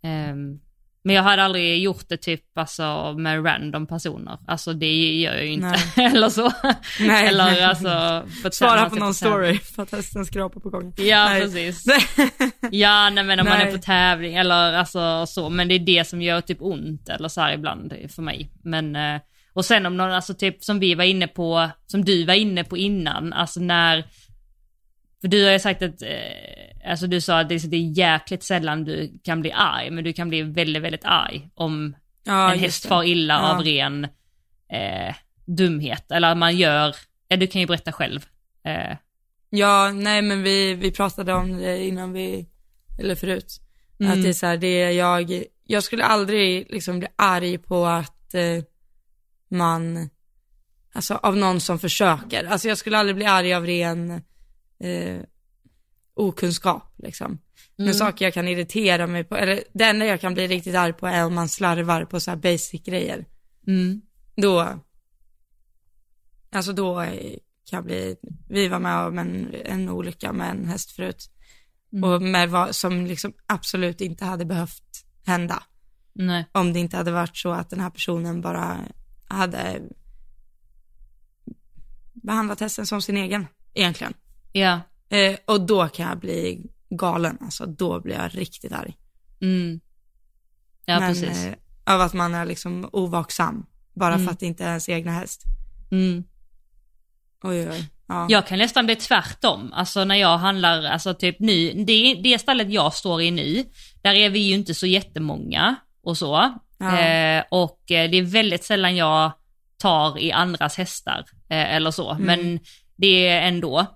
Ehm, men jag hade aldrig gjort det typ alltså med random personer. Alltså det gör jag ju inte. eller så. Nej. eller alltså. På Svara på någon story för att hästen skrapar på gången. Ja, Nej. precis. Ja, nej men om man Nej. är på tävling eller alltså så, men det är det som gör typ ont eller så här ibland för mig. Men, eh, och sen om någon, alltså typ som vi var inne på, som du var inne på innan, alltså när, För du har ju sagt att, eh, alltså du sa att det är jäkligt sällan du kan bli arg, men du kan bli väldigt, väldigt arg om Ja, en häst far illa Ja. av ren eh, dumhet. Eller att man gör, ja du kan ju berätta själv. Eh, Ja, nej men vi, vi pratade om det innan vi, eller förut. Mm. Att det är så här, det är jag, jag skulle aldrig liksom bli arg på att eh, man, alltså av någon som försöker. Alltså jag skulle aldrig bli arg av ren eh, okunskap liksom. Men Mm. saker jag kan irritera mig på, eller det enda jag kan bli riktigt arg på är om man slarvar på så här basic grejer. mm, Då, alltså då kan jag bli, vi var med om en, en olycka med en häst förut. Mm. Och med vad som liksom absolut inte hade behövt hända. nej. Om det inte hade varit så att den här personen bara hade behandlat hästen som sin egen, egentligen. Ja. Eh, och då kan jag bli galen, alltså då blir jag riktigt arg. Mm. Ja, Men, precis. Eh, av att man är liksom ovaksam, bara Mm. för att det inte är ens egna häst. Mm. Oj, oj, ja. Jag kan nästan bli tvärtom. Alltså när jag handlar, alltså typ nu, det, det stället jag står i nu, där är vi ju inte så jättemånga och så. Ja. Eh, och eh, det är väldigt sällan jag tar i andras hästar eh, eller så, Mm. men det är ändå.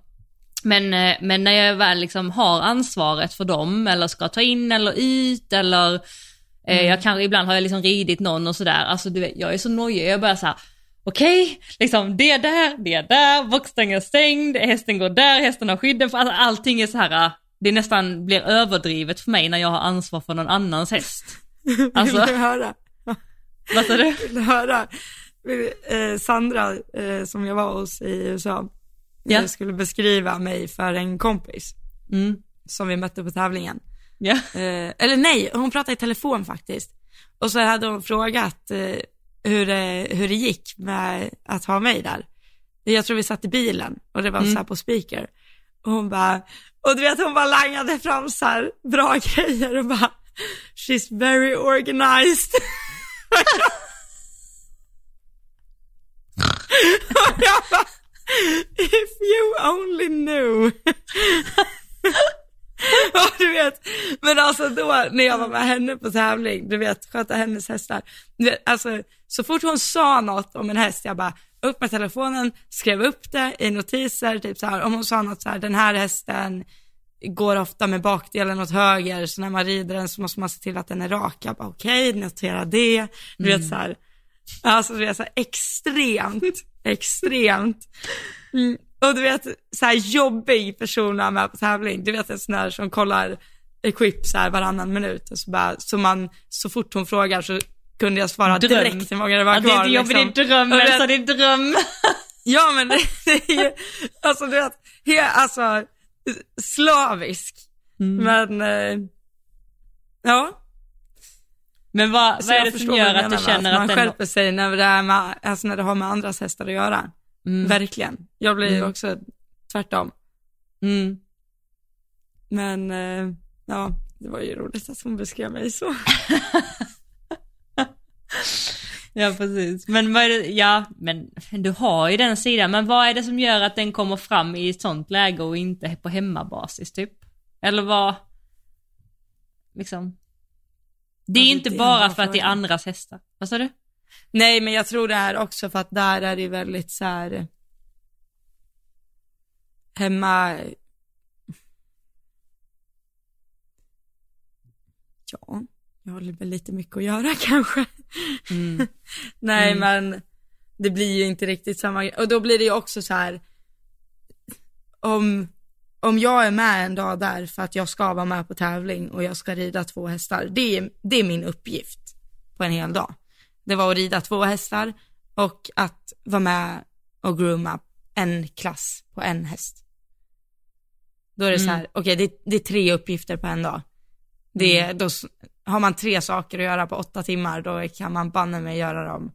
Men, eh, men när jag väl liksom har ansvaret för dem eller ska ta in eller ut eller eh, Mm. jag kanske ibland har jag liksom ridit någon och sådär, alltså du vet, jag är så nojig, jag börjar såhär, okej, liksom det är där, det är där, boxstängen är stängd, hästen går där, hästen har skydden, för alltså, allting är så här, det nästan blir överdrivet för mig när jag har ansvar för någon annans häst. Alltså, Vill du höra? vad sa du? Vill du höra? Eh, Sandra, eh, som jag var hos i USA, eh, skulle beskriva mig för en kompis Mm. som vi mötte på tävlingen. Eh, eller nej, hon pratade i telefon faktiskt. Och så hade hon frågat eh, hur, det, hur det gick med att ha mig där. Jag tror vi satt i bilen och det var Mm. så här på speaker. Och hon bara, och du vet hon bara langade fram så här bra grejer och bara, she's very organized. if you only knew. Ja, du vet. Men alltså då när jag var med henne på tävling, du vet, sköta hennes hästar. Vet, alltså så fort hon sa något om en häst, jag bara upp med telefonen, skrev upp det i notiser, typ så här, om hon sa något så här, den här hästen går ofta med bakdelen åt höger, så när man rider den så måste man se till att den är rak. Jag bara okej, notera det. Du vet så här, alltså du vet så här, extremt, extremt. Mm. Och du vet, så här jobbig person är med på tävling. Du vet en sån där som kollar equip så här varannan minut. Och så, bara, så, man, så fort hon frågar så kunde jag svara Dröm. direkt hur många det var Ja, det är kvar. inte jobb, liksom. det är dröm, du vet- Elsa, det är dröm. Ja men det, det är ju, alltså du vet, he, alltså slavisk. Mm. Men, eh, ja. Men vad, vad är det som gör att du känner man att den... skärper sig när det, är med, alltså när det har med andras hästar att göra. Mm. Verkligen. Jag blir Mm. också tvärtom. Mm. Men, eh, ja, det var ju roligt att hon beskrev mig så. Ja precis. Men vad är det, ja men du har ju den sidan, men vad är det som gör att den kommer fram i ett sånt läge och inte på hemmabasis typ? Eller vad, liksom. Det är Alltså, inte det är bara bra för att det är andras hästar. Vad sa du? Nej, men jag tror det är också för att där är det väldigt så här hemma. Ja, jag har väl lite mycket att göra kanske. Mm. Nej, Mm. men det blir ju inte riktigt samma. Och då blir det ju också så här om, om jag är med en dag där för att jag ska vara med på tävling och jag ska rida två hästar, det är, det är min uppgift på en hel dag. Det var att rida två hästar och att vara med och grooma en klass på en häst. Då är det så här, okej det, det är tre uppgifter på en dag. Det är, då har man tre saker att göra på åtta timmar, då kan man banne mig göra dem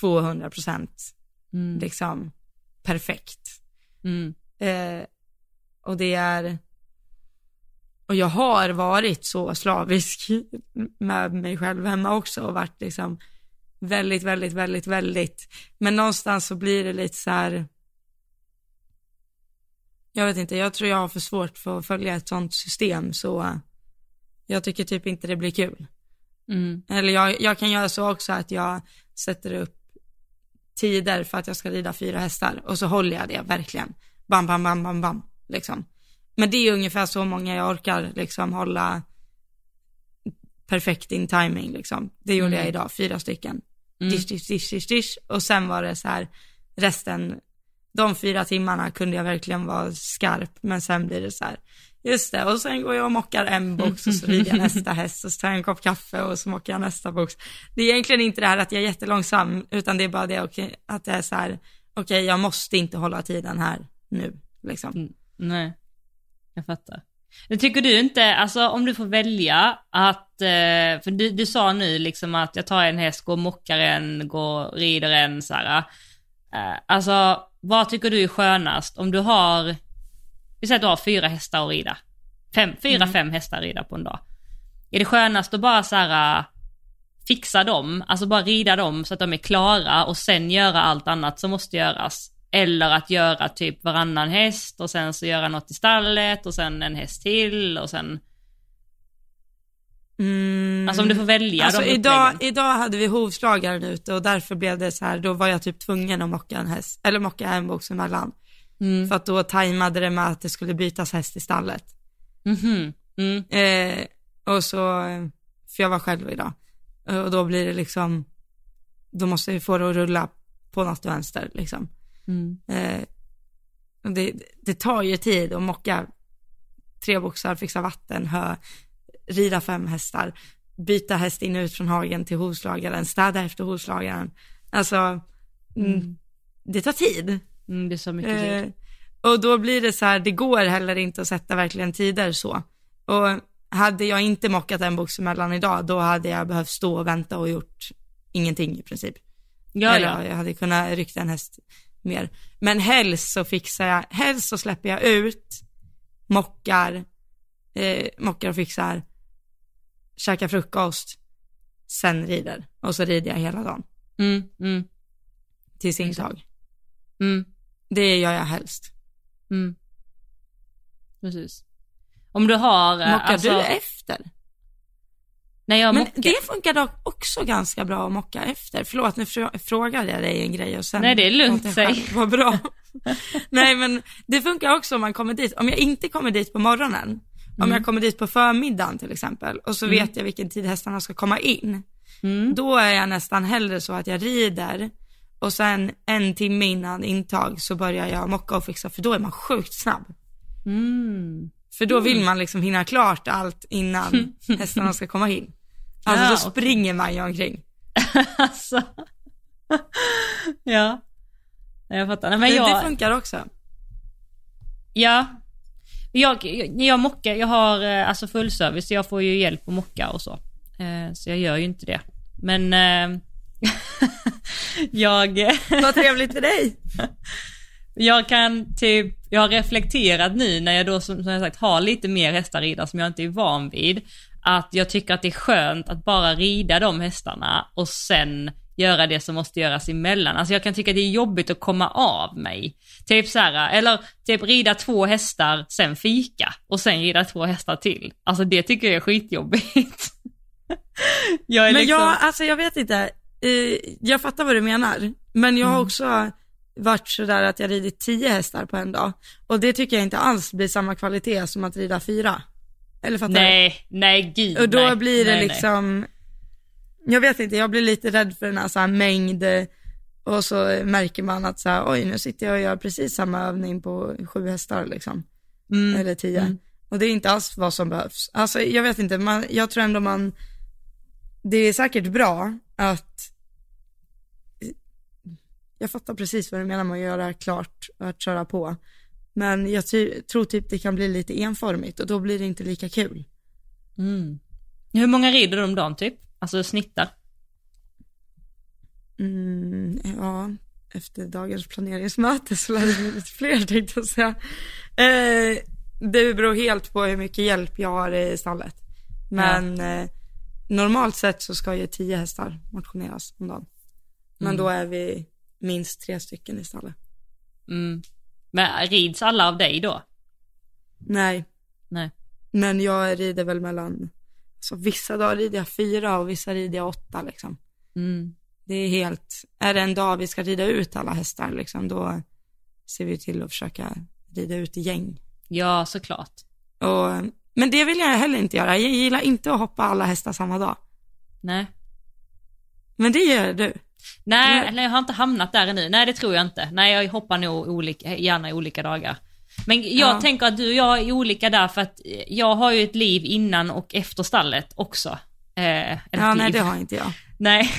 200 procent Mm. liksom perfekt. Mm. Eh, och det är, och jag har varit så slavisk med mig själv hemma också och varit liksom väldigt, väldigt, väldigt, väldigt, men någonstans så blir det lite så här, jag vet inte, jag tror jag har för svårt för att följa ett sånt system så jag tycker typ inte det blir kul. Mm. Eller jag, jag kan göra så också att jag sätter upp tider för att jag ska rida fyra hästar och så håller jag det verkligen. Bam, bam, bam, bam, bam, liksom. Men det är ungefär så många jag orkar liksom hålla perfekt in timing liksom. Det gjorde Mm. jag idag, fyra stycken. Mm. Dish, dish, dish, dish, dish. Och sen var det så här, resten, de fyra timmarna kunde jag verkligen vara skarp, men sen blir det så här, just det, och sen går jag och mockar en box och så rider jag nästa häst och så tar jag en kopp kaffe och så mockar jag nästa box. Det är egentligen inte det här att jag är jättelångsam, utan det är bara det att det är så här, okej, jag måste inte hålla tiden här nu, liksom. Mm. Nej, jag fattar. Men tycker du inte, alltså om du får välja att, eh, för du, du sa nu liksom att jag tar en häst, går och mockar en, går rider en så här. Eh, alltså vad tycker du är skönast om du har, vi säger att du har fyra hästar att rida. Fem, fyra, Mm. fem hästar att rida på en dag. Är det skönast att bara så här eh, fixa dem, alltså bara rida dem så att de är klara och sen göra allt annat som måste göras? Eller att göra typ varannan häst och sen så göra något i stallet och sen en häst till och sen, Mm. alltså om du får välja Alltså de idag, uppläggen. idag hade vi hovslagaren ute och därför blev det så här, då var jag typ tvungen att mocka en häst, eller mocka en box emellan. Mm. För att då tajmade det med att det skulle bytas häst i stallet. Mhm. Mm. Eh, och så, för jag var själv idag. Eh, Och då blir det liksom, då måste vi få det att rulla på något vänster liksom. Mm. Eh, och det, det tar ju tid att mocka tre boxar, fixa vatten, hö, rida fem hästar, byta häst in och ut från hagen till hovslagaren, städa efter hovslagaren. Alltså, mm. Mm. det tar tid. Mm, det är så mycket tid. Eh, och då blir det så här, det går heller inte att sätta verkligen tider så. Och hade jag inte mockat en box emellan idag, då hade jag behövt stå och vänta och gjort ingenting i princip. Ja, ja. jag hade kunnat rycka en häst mer. Men helst så fixar jag, helst så släpper jag ut, mockar, eh, mockar och fixar, käkar frukost, sen rider. Och så rider jag hela dagen Mm, mm, tills intag. mm, Det gör jag helst. mm. Precis. Om du har... eh, Mockar alltså, du efter? När jag Men mockar. det funkar dock också ganska bra att mocka efter. Förlåt, nu frå- frågade jag dig en grej och sen... Nej, det är lugnt, säg. vara bra. Nej, men det funkar också om man kommer dit. Om jag inte kommer dit på morgonen, om jag kommer dit på förmiddagen till exempel, och så vet jag vilken tid hästarna ska komma in, Mm. då är jag nästan hellre så att jag rider och sen en timme innan intag så börjar jag mocka och fixa, för då är man sjukt snabb. Mm. För då vill man liksom hinna klart allt innan hästarna ska komma in. Alltså Ja, då springer man ju omkring. alltså. ja. Jag fattar. Nej, men det, jag, det funkar också. Ja. Jag, jag, jag mockar, jag har eh, alltså full service, så jag får ju hjälp att mocka och så. Eh, så jag gör ju inte det. Men eh, jag, Vad trevligt för dig. jag kan typ, jag har reflekterat nu när jag då som, som jag sagt har lite mer hästar rida som jag inte är van vid. Att jag tycker att det är skönt att bara rida de hästarna och sen göra det som måste göras emellan. Alltså jag kan tycka att det är jobbigt att komma av mig. Typ så här, eller typ rida två hästar, sen fika och sen rida två hästar till. Alltså det tycker jag är skitjobbigt. jag är Men liksom... jag, alltså jag vet inte, jag fattar vad du menar. Men jag har Mm. också varit sådär att jag ridit tio hästar på en dag. Och det tycker jag inte alls blir samma kvalitet som att rida fyra. Eller fattar Nej, nej gud du? Och då nej. blir det nej, nej. liksom, jag vet inte, jag blir lite rädd för den här, så här mängd och så märker man att så här, oj nu sitter jag och gör precis samma övning på sju hästar liksom. Mm. eller tio. Mm. Och det är inte alls vad som behövs. Alltså jag vet inte, man, jag tror ändå man, det är säkert bra att, jag fattar precis vad du menar med att göra klart och att köra på. Men jag ty- tror typ det kan bli lite enformigt och då blir det inte lika kul. Mm. Hur många rider du om dagen typ? Alltså snittar? Mm, ja, efter dagens planeringsmöte så lär det bli lite fler tänkte jag säga. Eh, det beror helt på hur mycket hjälp jag har i stallet. Men eh, normalt sett så ska ju tio hästar motioneras om dagen. Men Mm. då är vi minst tre stycken i stallet. Mm. Men rids alla av dig då? Nej, Nej. men jag rider väl mellan, så vissa dagar rider jag fyra och vissa rider jag åtta liksom. Mm. Det är helt, är det en dag vi ska rida ut alla hästar liksom, då ser vi till att försöka rida ut i gäng. Ja, såklart. Och, men det vill jag heller inte göra. Jag gillar inte att hoppa alla hästar samma dag. Nej. Men det gör du. Nej, Nej. jag har inte hamnat där ännu. Nej, det tror jag inte. Nej, jag hoppar nog olika, gärna i olika dagar. Men jag Ja. tänker att du och jag är olika där för att jag har ju ett liv innan och efter stallet också. Eh, Ja, nej liv. det har inte jag. Nej.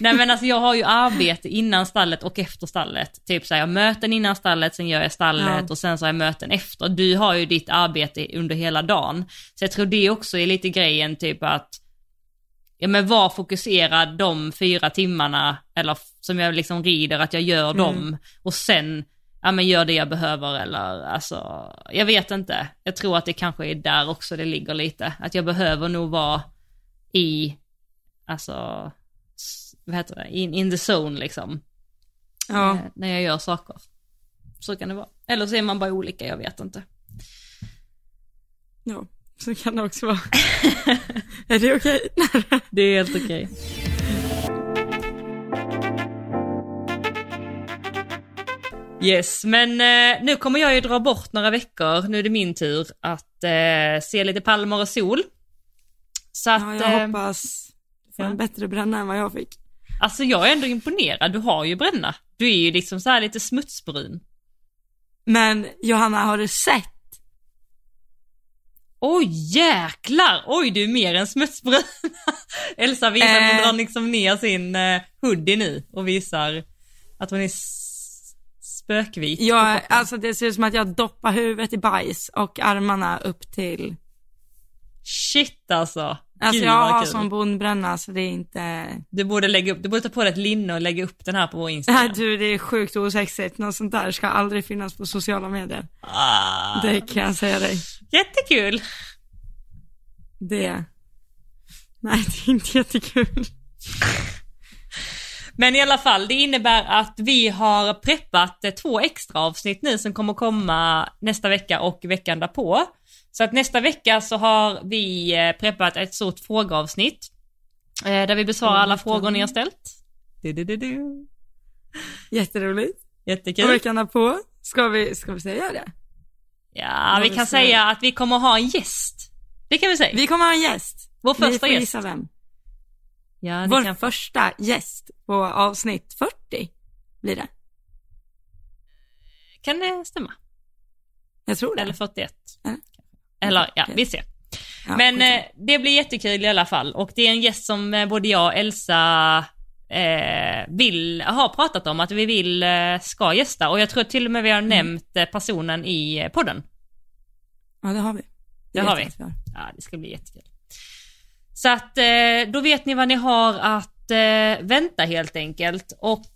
nej men alltså jag har ju arbete innan stallet och efter stallet. Typ så här, jag har möten innan stallet, sen gör jag stallet Ja. och sen så har jag möten efter. Du har ju ditt arbete under hela dagen. Så jag tror det också är lite grejen typ att, ja men var fokuserad de fyra timmarna, eller som jag liksom rider, att jag gör Mm. dem och sen, ja men gör det jag behöver eller alltså, jag vet inte. Jag tror att det kanske är där också det ligger lite. Att jag behöver nog vara i, alltså, vad heter det, in, in the zone liksom. Ja, eh, När jag gör saker. Så kan det vara. Eller så är man bara olika, jag vet inte. ja, så kan det också vara. är det okej? Det är helt okej. Yes, men eh, nu kommer jag ju dra bort några veckor. Nu är det min tur att eh, se lite palmer och sol. Så att, Ja, jag eh, hoppas får ja. en bättre bränna än vad jag fick. alltså jag är ändå imponerad. Du har ju bränna. Du är ju liksom så här lite smutsbrun. Men Johanna, har du sett? Oj jäklar! Oj du är mer än smutsbrun. Elsa visar att hon Eh. drar liksom ner sin eh, hoodie nu och visar att hon är spökvit. kroppen. alltså det ser ut som att jag doppar huvudet i bajs och armarna upp till, Shit alltså. Alltså Gud, jag har sån bondbränna så det är inte, Du borde lägga upp, du borde ta på dig ett linne och lägga upp den här på vår nej Instagram. du det är sjukt osexigt, något sånt där ska aldrig finnas på sociala medier. Ah, Det kan jag säga dig. Jättekul! Det, nej det är inte jättekul. Men i alla fall, det innebär att vi har preppat två extra avsnitt nu som kommer komma nästa vecka och veckan därpå. Så att nästa vecka så har vi eh, preppat ett stort frågeavsnitt. eh, Där vi besvarar alla frågor ni har ställt. Du, du, du, du. Jätteroligt. Och Jättekul. veckan därpå, ska vi, ska vi säga det? Ja, vi vi kan säga att vi kommer ha en gäst. Det kan vi säga. Vi kommer ha en gäst. Vår Ni första får gäst. gissa vem. Ja, Vår kan... första gäst på avsnitt 40 blir det. kan det stämma? Jag tror det. Eller 41. Ja. Eller ja, vi ser. Ja, Men eh, det blir jättekul i alla fall och det är en gäst som eh, både jag och Elsa eh, vill, har pratat om att vi vill eh, ska gästa och jag tror till och med vi Mm. har nämnt eh, personen i eh, podden. Ja, det har vi. Det vet har vi. att har. Ja, det ska bli jättekul. Så att då vet ni vad ni har att vänta helt enkelt och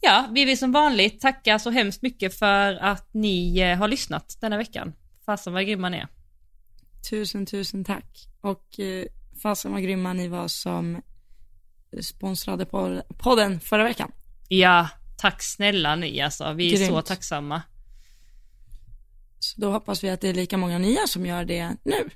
ja, vi vill som vanligt tacka så hemskt mycket för att ni har lyssnat denna veckan. Fasen vad grymma ni är. Tusen, tusen tack. Och eh, fasen vad grymma ni var som sponsrade podden förra veckan. Ja, tack snälla ni alltså. Vi är Grymt. så tacksamma. Så då hoppas vi att det är lika många nya som gör det nu.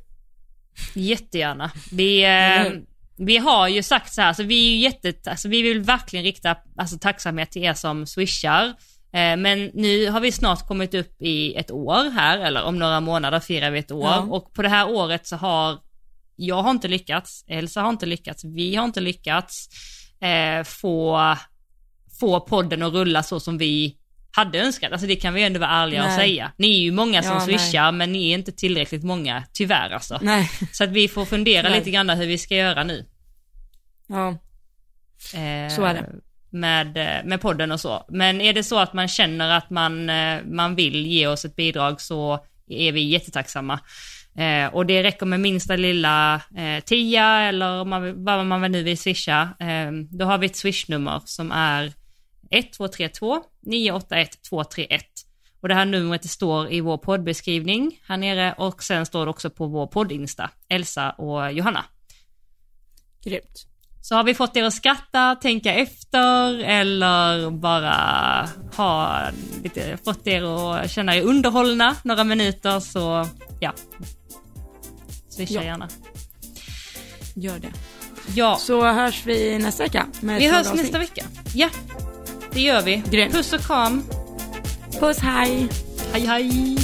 Jättegärna. Vi, eh, vi har ju sagt så här, så vi är ju jättet, alltså vi vill verkligen rikta alltså, tacksamhet till er som swishar. Eh, men nu har vi snart kommit upp i ett år här, eller om några månader firar vi ett år. Ja. Och på det här året så har, jag har inte lyckats, Elsa har inte lyckats, vi har inte lyckats eh, få, få podden att rulla så som vi hade önskat. Alltså det kan vi ändå vara ärliga och Nej. säga. Ni är ju många som Ja, nej. swishar men ni är inte tillräckligt många, tyvärr alltså. Nej, Så att vi får fundera lite grann hur vi ska göra nu. ja, Eh, Så är det. Med, eh, med podden och så. Men är det så att man känner att man, eh, man vill ge oss ett bidrag så är vi jättetacksamma. Eh, och det räcker med minsta lilla eh, tia eller om man, vad man nu vill swisha. Eh, då har vi ett swishnummer som är 1232 981 231. Och det här numret det står i vår poddbeskrivning här nere och sen står det också på vår poddinsta, Elsa och Johanna. grymt. Så har vi fått er att skratta, tänka efter eller bara ha lite, fått er att känna er underhållna några minuter så ja, swisha Ja. gärna. Gör det. Ja, Så hörs vi nästa vecka vi hörs avsnitt. nästa vecka. Ja, det gör vi. Grymt. Puss och kram. Puss, hej! Hej hej!